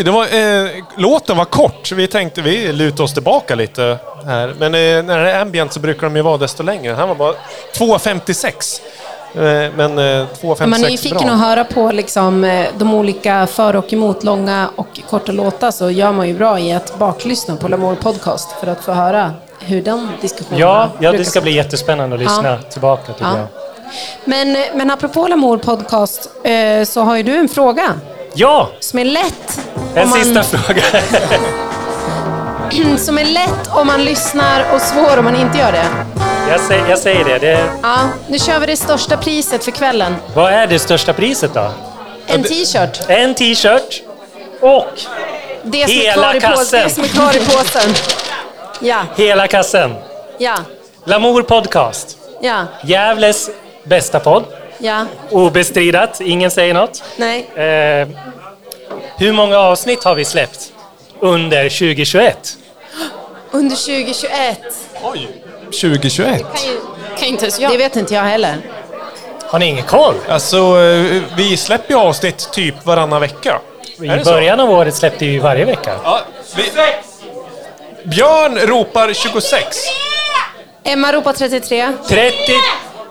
Det var, eh, låten var kort. så Vi tänkte vi lutar oss tillbaka lite här. Men eh, när det är ambient så brukar de ju vara desto längre. Den här var bara 2.56. Eh, men eh, 2.56 Om man är nyfiken att höra på liksom, eh, de olika för och emot långa och korta låtar så gör man ju bra i att baklyssna på Lamour Podcast för att få höra hur de diskussionerna Ja, ja, det ska bli jättespännande att lyssna Ja. tillbaka tycker Ja. jag. Men, men apropå Lamour Podcast eh, så har ju du en fråga Ja, som är lätt. En man- sista fråga. som är lätt om man lyssnar och svår om man inte gör det. Jag säger, jag säger det. det. Ja, nu kör vi det största priset för kvällen. Vad är det största priset då? En t-shirt. En t-shirt och Det som, är Hela påsen. kassen. det som är kvar i påsen. Ja, hela kassen. ja, Lamour Podcast. ja, Gävles bästa podd. ja. Obestridat, ingen säger något. Nej. Eh, hur många avsnitt har vi släppt under 2021? Under 2021. Oj, 2021? Kan inte ens jag. Det vet inte jag heller. Har ni ingen koll? Alltså, eh, vi släpper ju avsnitt typ varannan vecka. I Är det så? början av året släppte vi ju varje vecka. Ja, vi... Björn ropar 26. Emma ropar 33. 30,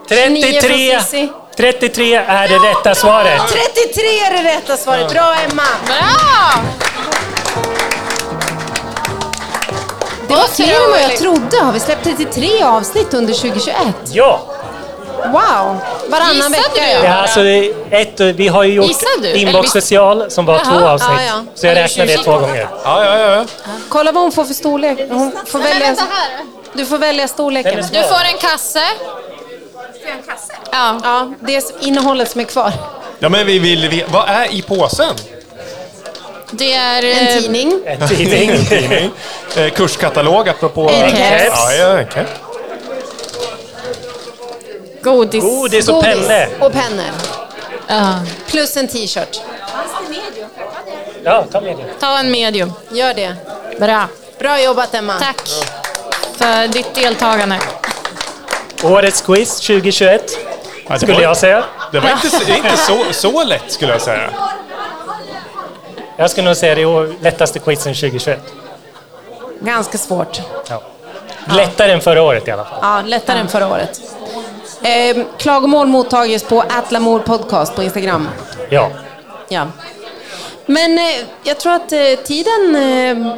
29 från 33, Cissi. 33 är det rätta svaret. 33 är det rätta svaret. Bra Emma! Bra! Det var fler än vad jag trodde. Har vi släppt 33 avsnitt under 2021? Ja! Wow! Varannan Gissade vecka du? ja. ja alltså, ett, vi har ju gjort Gissade du? Eller inbox visst- special som var två avsnitt. ja, ja. Så jag räknar det 20. två gånger. Ja, ja, ja. Kolla vad hon får för storlek. Hon får välja, du får välja storleken. Du får en kasse. Ja. Ja, det är innehållet som är kvar. Ja, men vi vill veta, vad är i påsen? Det är... En eh, tidning. En tidning. Tidning. Eh, kurskatalog apropå... En keps. Ja, ja, en keps. Godis. Godis och Godis pennor. och pennor. Ja. Plus en t-shirt. Ja, ta med det. Ta en medium. Gör det. Bra. Bra jobbat Emma. Tack för ditt deltagande. Årets quiz 2021, Ja, det skulle var- jag säga. Det var inte, så- inte så, så lätt skulle jag säga. Jag skulle nog säga det är lättaste quizen 2021. Ganska svårt. Ja. Lättare än förra året i alla fall. Ja, lättare än förra året. Eh, klagomål mottages på Atlamor podcast på Instagram. Ja. Ja. Men eh, jag tror att eh, tiden eh,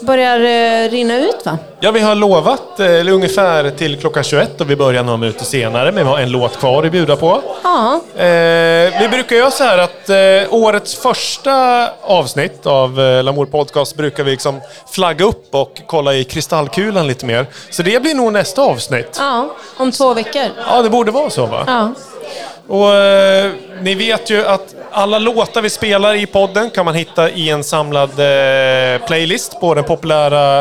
börjar eh, rinna ut va? Ja, vi har lovat eh, eller ungefär till klockan 21 och vi börjar några minuter senare, men vi har en låt kvar att bjuda på. Ja. Eh, vi brukar göra så här att eh, årets första avsnitt av eh, Lamour Podcast brukar vi liksom flagga upp och kolla i kristallkulan lite mer. Så det blir nog nästa avsnitt. Ja, om två veckor. Ja, det borde vara så va? Ja. Och eh, ni vet ju att alla låtar vi spelar i podden kan man hitta i en samlad eh, playlist på den populära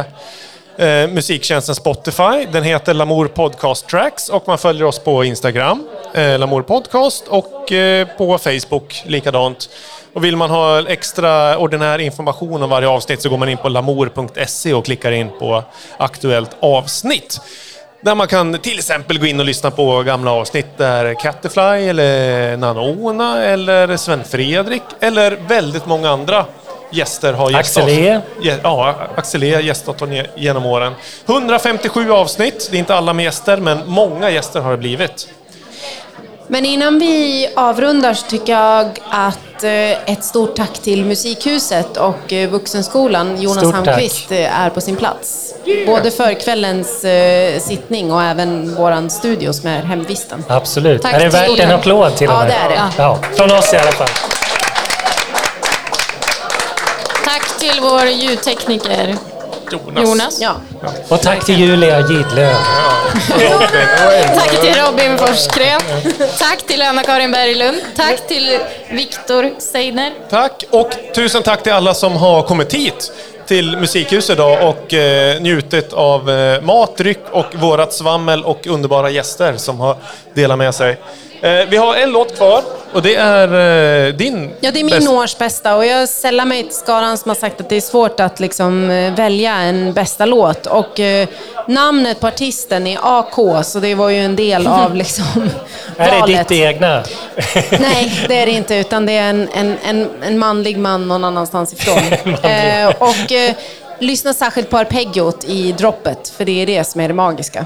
eh, musiktjänsten Spotify. Den heter Lamour Podcast Tracks och man följer oss på Instagram, eh, Lamour Podcast och eh, på Facebook likadant. Och vill man ha extra ordinär information om varje avsnitt så går man in på lamour.se och klickar in på aktuellt avsnitt. Där man kan till exempel gå in och lyssna på gamla avsnitt där Catterfly eller Nanona eller Sven Fredrik eller väldigt många andra gäster har gästat Axel E. Ja, Axel E gästat genom åren. 157 avsnitt, det är inte alla med gäster, men många gäster har det blivit. Men innan vi avrundar så tycker jag att eh, ett stort tack till Musikhuset och eh, Vuxenskolan, Jonas Stort. Hamqvist, eh, är på sin plats. Både för kvällens sittning och även våran studio som är hemvisten. Absolut. Tack är det värt en applåd till och Ja, med? det är det. Ja, från oss i alla fall. Tack till vår ljudtekniker Jonas. Ja. Och tack till Julia Gidlöv. Tack till Robin Forsgren. Tack till Anna-Karin Berglund. Tack till Viktor Seidner. Tack och tusen tack till alla som har kommit hit till Musikhuset idag och eh, njutit av eh, mat, dryck och vårat svammel och underbara gäster som har delat med sig. Eh, vi har en låt kvar och det är eh, din Ja, det är min bästa- årsbästa och jag sällar mig till skaran som har sagt att det är svårt att liksom eh, välja en bästa låt. Och eh, namnet på artisten är AK, så det var ju en del av liksom Är det valet. ditt egna? Nej, det är det inte, utan det är en, en, en, en manlig man någon annanstans ifrån. eh, och eh, lyssna särskilt på arpeggiot i droppet, för det är det som är det magiska.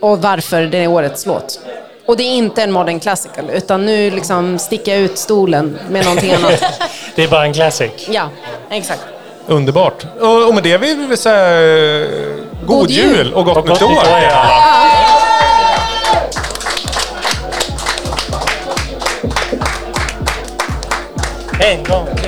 Och varför det är årets låt. Och det är inte en modern classical, utan nu liksom sticker jag ut stolen med någonting annat. Det är bara en classic. Ja, exakt. Underbart. Och, och med det vill vi säga eh, god, God jul. jul och gott Och nytt gott nytt år. En gång till.